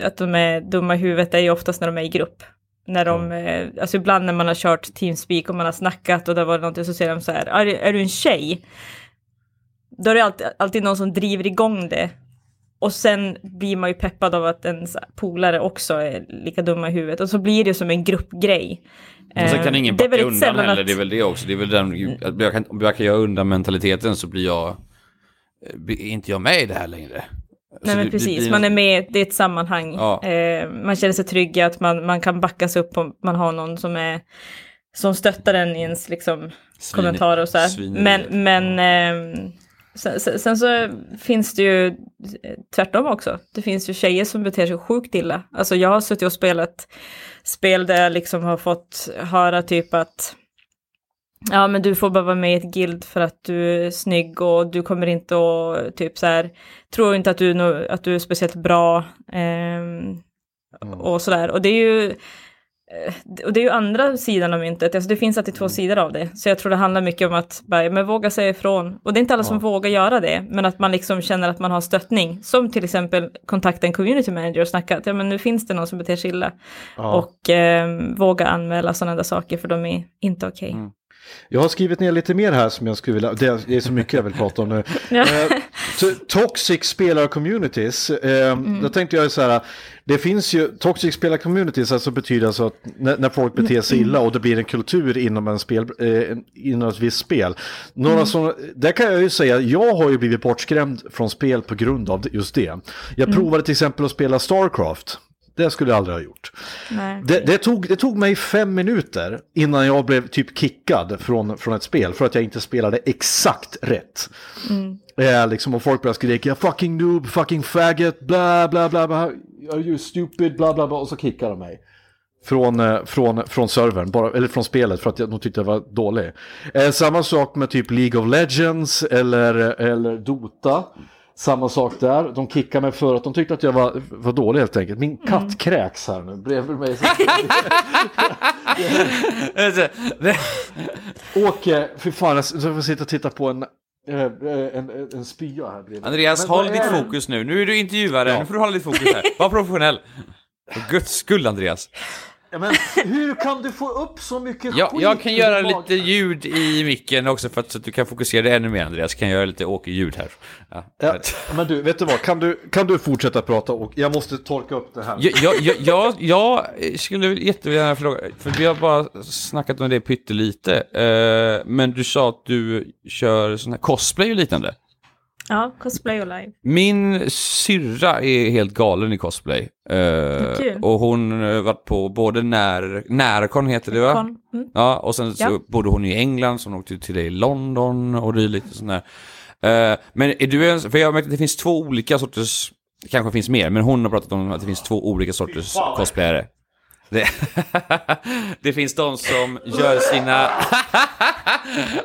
att de är dumma i huvudet är ju oftast när de är i grupp. När de, eh, alltså ibland när man har kört Teamspeak och man har snackat och det var någonting så säger de så här, är, är du en tjej? Då är det alltid, alltid någon som driver igång det. Och sen blir man ju peppad av att en så här polare också är lika dumma i huvudet. Och så blir det som en gruppgrej. Och sen Eh, kan ingen det är backa undan heller, att- det är väl det också. Det är väl den, att jag kan, om jag kan göra undan mentaliteten så blir jag, eh, blir inte jag med i det här längre. Nej men precis, blir- man är med, det är ett sammanhang. Ja. Eh, man känner sig trygg i att man, man kan backas upp om man har någon som är som stöttar en i ens liksom, Svin- kommentarer och så här. Men, men sen, sen, sen så finns det ju eh, tvärtom också. Det finns ju tjejer som beter sig sjukt illa. Alltså jag har suttit och spelat spel där jag liksom har fått höra typ att Ja men du får bara vara med i ett guild för att du är snygg och du kommer inte att typ så här tror inte att du, att du är speciellt bra ehm, och sådär. Och det är ju och det är ju andra sidan av myntet, alltså det finns alltid två sidor av det. Så jag tror det handlar mycket om att bara, men våga säga ifrån. Och det är inte alla som vågar göra det, men att man liksom känner att man har stöttning. Som till exempel kontakta en community manager och snacka att ja, men nu finns det någon som beter sig illa. Och eh, våga anmäla sådana där saker för de är inte okej. Jag har skrivit ner lite mer här som jag skulle vilja, det är, så mycket jag vill prata om nu. Ja. Eh, to- toxic spelar-communities, eh, då tänkte jag så här, det finns ju, toxic spelar-communities alltså betyder alltså att när, när folk beter sig illa och det blir en kultur inom en spel, eh, inom ett visst spel. Några som, där kan jag ju säga, jag har ju blivit bortskrämd från spel på grund av just det. Jag provade till exempel att spela Starcraft. Det skulle jag aldrig ha gjort. Det, det, tog, det tog mig fem minuter innan jag blev typ kickad från, från ett spel för att jag inte spelade exakt rätt. Eh, liksom, och folk började skrika fucking noob, fucking faggot, bla bla bla, bla are you stupid, bla bla bla och så kickade de mig. Från, eh, från, från servern, bara, eller från spelet för att jag, de tyckte jag var dålig. Eh, samma sak med typ League of Legends eller, eller Dota. Samma sak där, de kickade mig för att de tyckte att jag var, var dålig helt enkelt. Min katt kräks här nu bredvid mig. Åke, fy fan, jag får sitta och titta på en, eh, en, en, en spya här bredvid. Andreas, Men håll ditt det? fokus nu. Nu är du intervjuare, nu får du hålla ditt fokus här. Var professionell. För guds skull, Andreas. Ja, men hur kan du få upp så mycket Jag, skit jag kan göra lite ljud i micken också för att, så att du kan fokusera dig ännu mer, Andreas. Kan jag göra lite Åke-ljud här. Ja. Ja, men du, vet du vad, kan du, kan du fortsätta prata och jag måste torka upp det här. Jag, jag, jag, jag, jag skulle jättegärna fråga, för vi har bara snackat om det pyttelite, eh, men du sa att du kör sån här cosplay och liknande. Ja, cosplay och live. Min syrra är helt galen i cosplay. Eh, Kul. och hon har varit på både när, Närcon heter det va? Mm. Ja, och sen så Ja. bodde hon i England, så hon åkte till det i London och dylikt. och sån där. Eh, men är du en, för jag har märkt att det finns två olika sorters, det kanske finns mer, men hon har pratat om att det finns två olika sorters cosplayare. Det, det finns de som gör sina...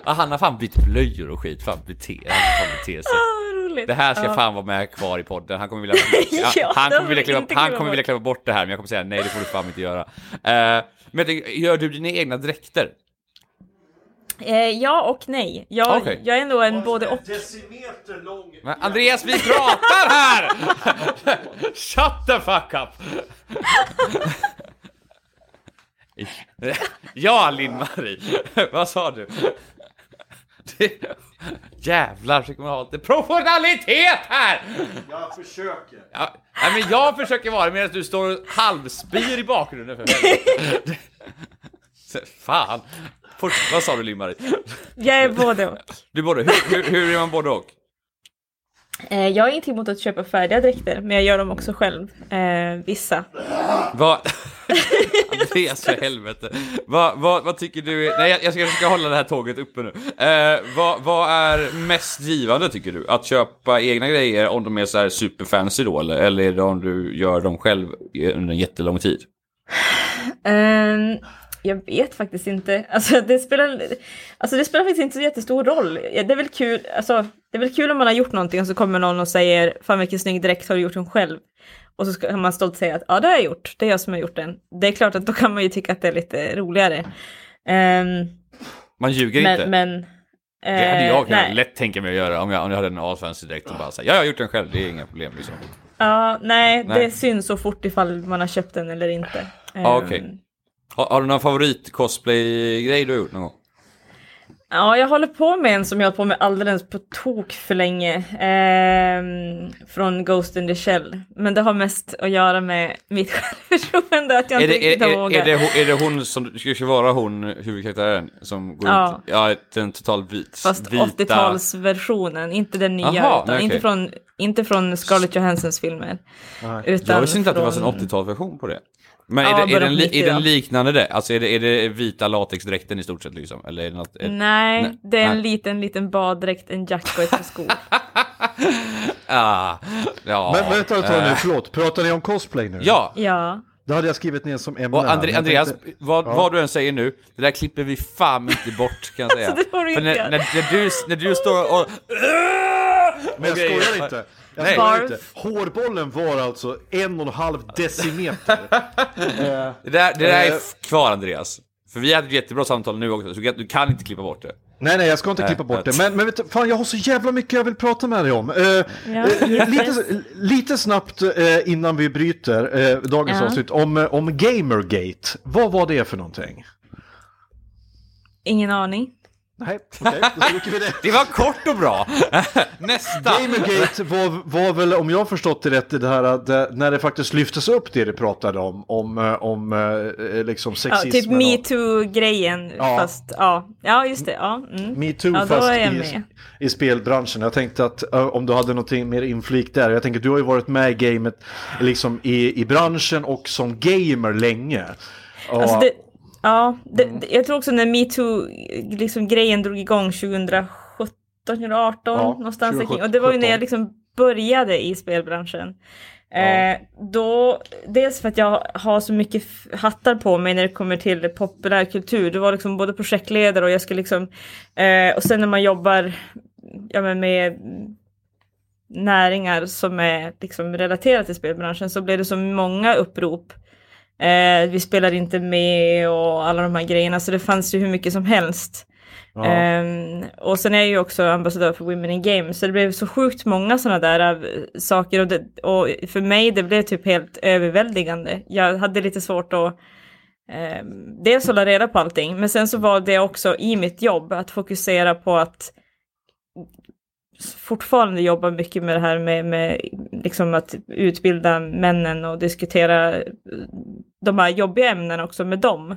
Ja, han har fan bytt blöjor och skit, fan bete, han fan beter sig. Ah, roligt. Det här ska Ja. fan vara med kvar i podden. Han kommer vilja, ja, han det kommer vilja, inte han kommer bort. vilja kliva bort det här, men jag kommer säga nej, det får du fan inte göra. Eh, men gör du dina egna dräkter? Eh, ja och nej. Jag, Okej. jag är ändå en både och. Decimeter lång. Men Andreas, vi pratar här! Shut the fuck up! Ja, Linn-Marie, vad sa du? Det- Jävlar, försöker man ha lite professionalitet här! Jag försöker. Ja, nej, men jag försöker vara medan du står halvspyr i bakgrunden för helvete. Fan. Fort, vad sa du Linn-Marie? Jag är både och. Du både, hur, hur, hur är man både och? Eh, jag är inte emot att köpa färdiga dräkter, men jag gör dem också själv. Eh, vissa. Vad... Andreas för helvete. Vad, vad, vad tycker du är... Nej, jag jag ska försöka hålla det här tåget uppe nu. Eh, vad, vad är mest givande tycker du? Att köpa egna grejer om de är så här superfancy då eller? Eller är det om du gör dem själv under en jättelång tid? Um, jag vet faktiskt inte. Alltså det, spelar, alltså det spelar faktiskt inte så jättestor roll. Det är väl kul, alltså, det är väl kul om man har gjort någonting och så kommer någon och säger Fan vilken snygg dräkt har du gjort den själv? Och så kan man stolt säga att ja det har jag gjort, det är jag som har gjort den. Det är klart att då kan man ju tycka att det är lite roligare. Ehm, Man ljuger inte. men, men det hade jag eh, kunnat nej. lätt tänka mig att göra om jag, om jag hade en asfancy direkt och bara säga ja, jag har gjort den själv, det är inga problem liksom. Ja, nej, Nej. det syns så fort ifall man har köpt den eller inte. Ja, Ehm, okej. Har, har du någon favorit cosplay-grej du har gjort någon gång? Ja, jag håller på med en som jag har på med alldeles på tok för länge. ehm, från Ghost in the Shell. Men det har mest att göra med mitt självförtroende, att jag Är inte det, riktigt är, vågat. är, det, hon- är det hon som, ska det vara hon, huvudkaraktären, som går Ja. ut? Ja, den totalt vit, Fast vita... 80-talsversionen, inte den nya. Jaha, utan nej, inte, från, inte från Scarlett Johanssons filmer. Utan Jag visste inte att det fanns en från- 80-talsversion på det. Men Ja, är, det, är, den, på li- 90, är den ja. liknande det? Alltså är det, är det vita latexdräkten i stort sett liksom? Eller är det något... Är, Nej, Nej, det är en nej. liten, liten baddräkt, en jacka och ett par skor. ah, ja. Men vänta ett tag nu, Eh, förlåt. Pratar ni om cosplay nu? Ja, Ja, Det hade jag skrivit ner som ämne. och jag Andreas, tänkte- vad, vad du än säger nu, det där klipper vi fan inte bort kan jag säga. Alltså, det får du För inte när, när, när, du, när du står och... Men jag skojar inte. Nej. Barf. inte. Hårbollen var alltså en och en halv decimeter. Eh, Det där, det där är Eh. kvar Andreas. För vi hade ett jättebra samtal nu också, så du kan- inte klippa bort det. Nej, nej, jag ska inte Nej, klippa bort det. Men, men vet du, fan, jag har så jävla mycket jag vill prata med dig om. Eh, Ja, eh, lite, lite snabbt eh, innan vi bryter eh, dagens Ja. avsnitt om, eh, om Gamergate. Vad var det för någonting? Ingen aning. Nej, okej, då stryker vi det. Det var kort och bra! Nästa! Gamergate var, var väl, om jag har förstått det rätt, det här att eh, när det faktiskt lyftes upp det du pratade om, om, eh, om eh, liksom Ja, sexismen. typ och- metoo-grejen, Ja. fast ja. Ja, just det. Ja, mm. Metoo Ja, fast i, med. i spelbranschen. Jag tänkte att om du hade någonting mer inflik där. Jag tänker du har ju varit med i gamet liksom i, i branschen och som gamer länge. Alltså det, ja, det, Mm. jag tror också när metoo-grejen liksom, grejen drog igång 2017, 2018 Ja, någonstans där 2017. kring. Och det var ju när jag liksom började i spelbranschen. Eh, då, dels för att jag har så mycket hattar på mig när det kommer till populärkultur. Det var liksom både projektledare och jag skulle liksom, eh, och sen när man jobbar ja, men med näringar som är liksom relaterade till spelbranschen så blev det så många upprop. Eh, vi spelar inte med och alla de här grejerna så det fanns ju hur mycket som helst. ja. Ehm, och sen är jag ju också ambassadör för Women in Games så det blev så sjukt många sådana där eh, saker och, det, och för mig det blev typ helt överväldigande. Jag hade lite svårt att um, dels hålla reda på allting men sen så var det också i mitt jobb att fokusera på att fortfarande jobba mycket med det här med, med liksom att utbilda männen och diskutera eh, de här jobbiga ämnena också med dem.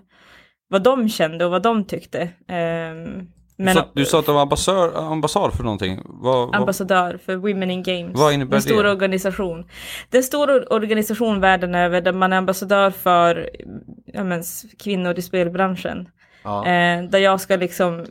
Vad de kände och vad de tyckte. Ehm, men Så, du sa att du var ambassadör, ambassad för någonting. Vad, vad, ambassadör för Women in Games. Vad innebär en stor det? organisation. Det är en stor organisation världen över där man är ambassadör för ja, men, s- kvinnor i spelbranschen. Ja. Eh, där jag ska liksom,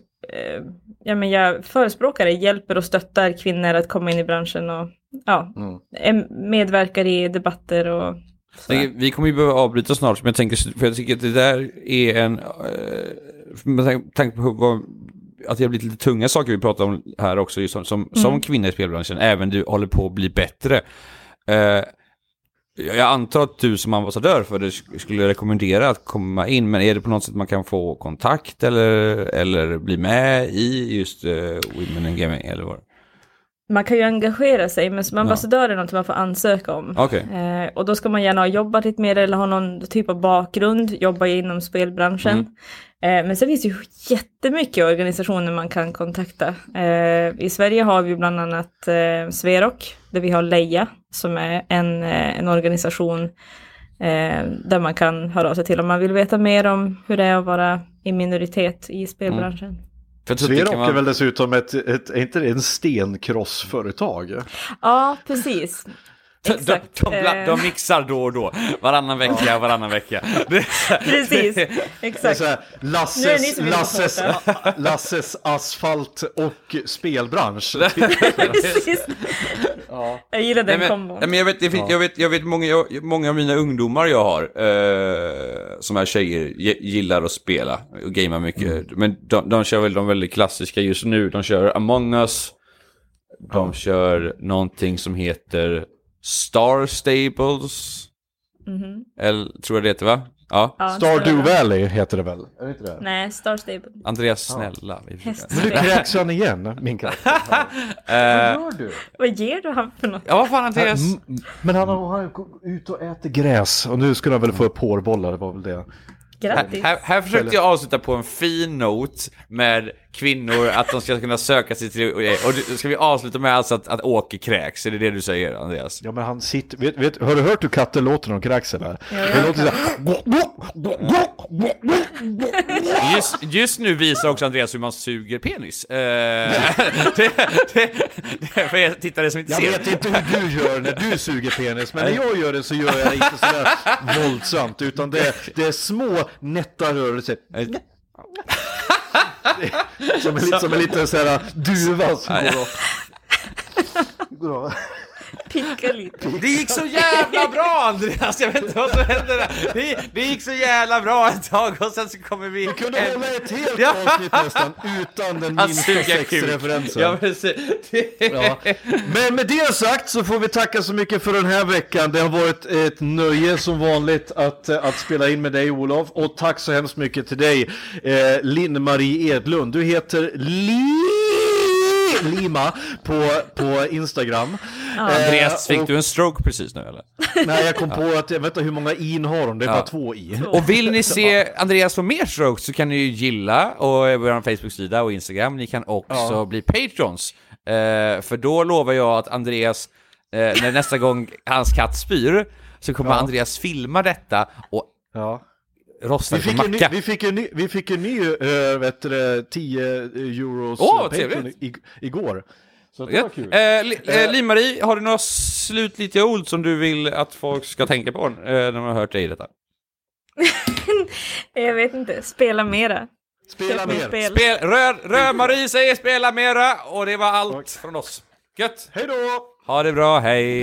ja men jag förespråkar det, hjälper och stöttar kvinnor att komma in i branschen och ja, Mm. är- medverkar i debatter och så. tänker, vi kommer ju behöva avbryta snart, men jag tänker, för jag tycker att det där är en... Eh, med tanke- på vad, att det har blivit lite tunga saker vi pratar om här också, just som, som, som kvinna i spelbranschen, även du håller på att bli bättre. Eh, jag antar att du som ambassadör för det sk- skulle rekommendera att komma in, men är det på något sätt man kan få kontakt eller, eller bli med i just uh, Women in Gaming eller vad? Man kan ju engagera sig, men som ambassadör är något man får ansöka om. Okej. Eh, och då ska man gärna ha jobbat lite mer eller ha någon typ av bakgrund, jobba inom spelbranschen. Eh, men sen finns det ju jättemycket organisationer man kan kontakta. Eh, I Sverige har vi bland annat eh, Sverok, där vi har Leia, som är en, eh, en organisation eh, där man kan höra av sig till om man vill veta mer om hur det är att vara i minoritet i spelbranschen. Det Sverok vara- är väl dessutom ett, ett, är inte det en stenkrossföretag? Ja, precis. De, Exakt. de, de, Eh, de mixar då och då, varannan vecka, varannan vecka. Precis, exakt. här, Lasses, Lasses. Lasses asfalt och spelbransch. Precis. Jag gillar den Nej, men, kombon. men jag vet, det finns, jag vet, jag vet många, jag, många av mina ungdomar jag har, eh, som är tjejer, gillar att spela och gamea mycket. Men de, de kör väl de väldigt klassiska just nu. De kör Among Us, de kör någonting som heter Star Stables. Eller, tror jag det heter va? Ja. Ja, Stardew Star- Valley heter det väl? Är det inte det? Nej, Star Stable. Andreas, snälla. Men nu kräks han igen, min karaktär. Vad gör du? Vad ger du han för något? Ja, vad fan Andreas? Mm, Men han har går ut och äter gräs och nu skulle han väl få upp hårbollar, det var väl det. Grattis. Här, här försökte jag avsluta på en fin not med kvinnor, att de ska kunna söka sig till... Och ska vi avsluta med alltså att, att Åke kräks? Är det det du säger, Andreas? Ja men han sitter, vet, vet, har du hört hur katter låter när de kräks eller? jag Det låter såhär... Just, just nu visar också Andreas hur man suger penis. Eh, det, det, det, för er tittare som inte Jag ser. vet inte hur du gör när du suger penis, men när jag gör det så gör jag det inte sådär våldsamt, utan det, det är små nätta rörelser. Som en, som en liten såhär duva som går och... Picka lite. Det gick så jävla bra Andreas, jag vet inte vad som hände där. Det, det gick så jävla bra ett tag och sen så kommer vi... Vi kunde hålla ett helt Ja. avsnitt nästan utan den minsta sexreferensen. Ja, precis. Det- Ja. Men med det sagt så får vi tacka så mycket för den här veckan. Det har varit ett nöje som vanligt att, eh, att spela in med dig Olof. Och tack så hemskt mycket till dig eh, Linn-Marie Edlund. Du heter Li... Lima på, på Instagram. Andreas, Eh, fick och- du en stroke precis nu eller? Nej, jag kom på att, jag vet inte hur många in har hon, det är Ja. bara två i. Och vill ni se Andreas få mer strokes så kan ni ju gilla och vår Facebook-sida och Instagram. Ni kan också Ja. bli patrons. Eh, för då lovar jag att Andreas, eh, när nästa gång hans katt spyr, så kommer Ja. Andreas filma detta och Ja. Rosta Vi fick, en ny, macka. vi, fick en ny, vi fick en ny uh, vet du, det, 10 euros vad Patreon i, igår. Så det Ja. var kul. Eh, Li- eh, Eh. Liv-Marie, har du några slutgiltiga ord som du vill att folk ska tänka på eh, när de har hört dig i detta? Jag vet inte, spela mera. Spela mer. spel. Spel, rör, rör Marie säger spela mera och det var allt Tack. från oss. Gött! Hej då! Ha det bra, hej!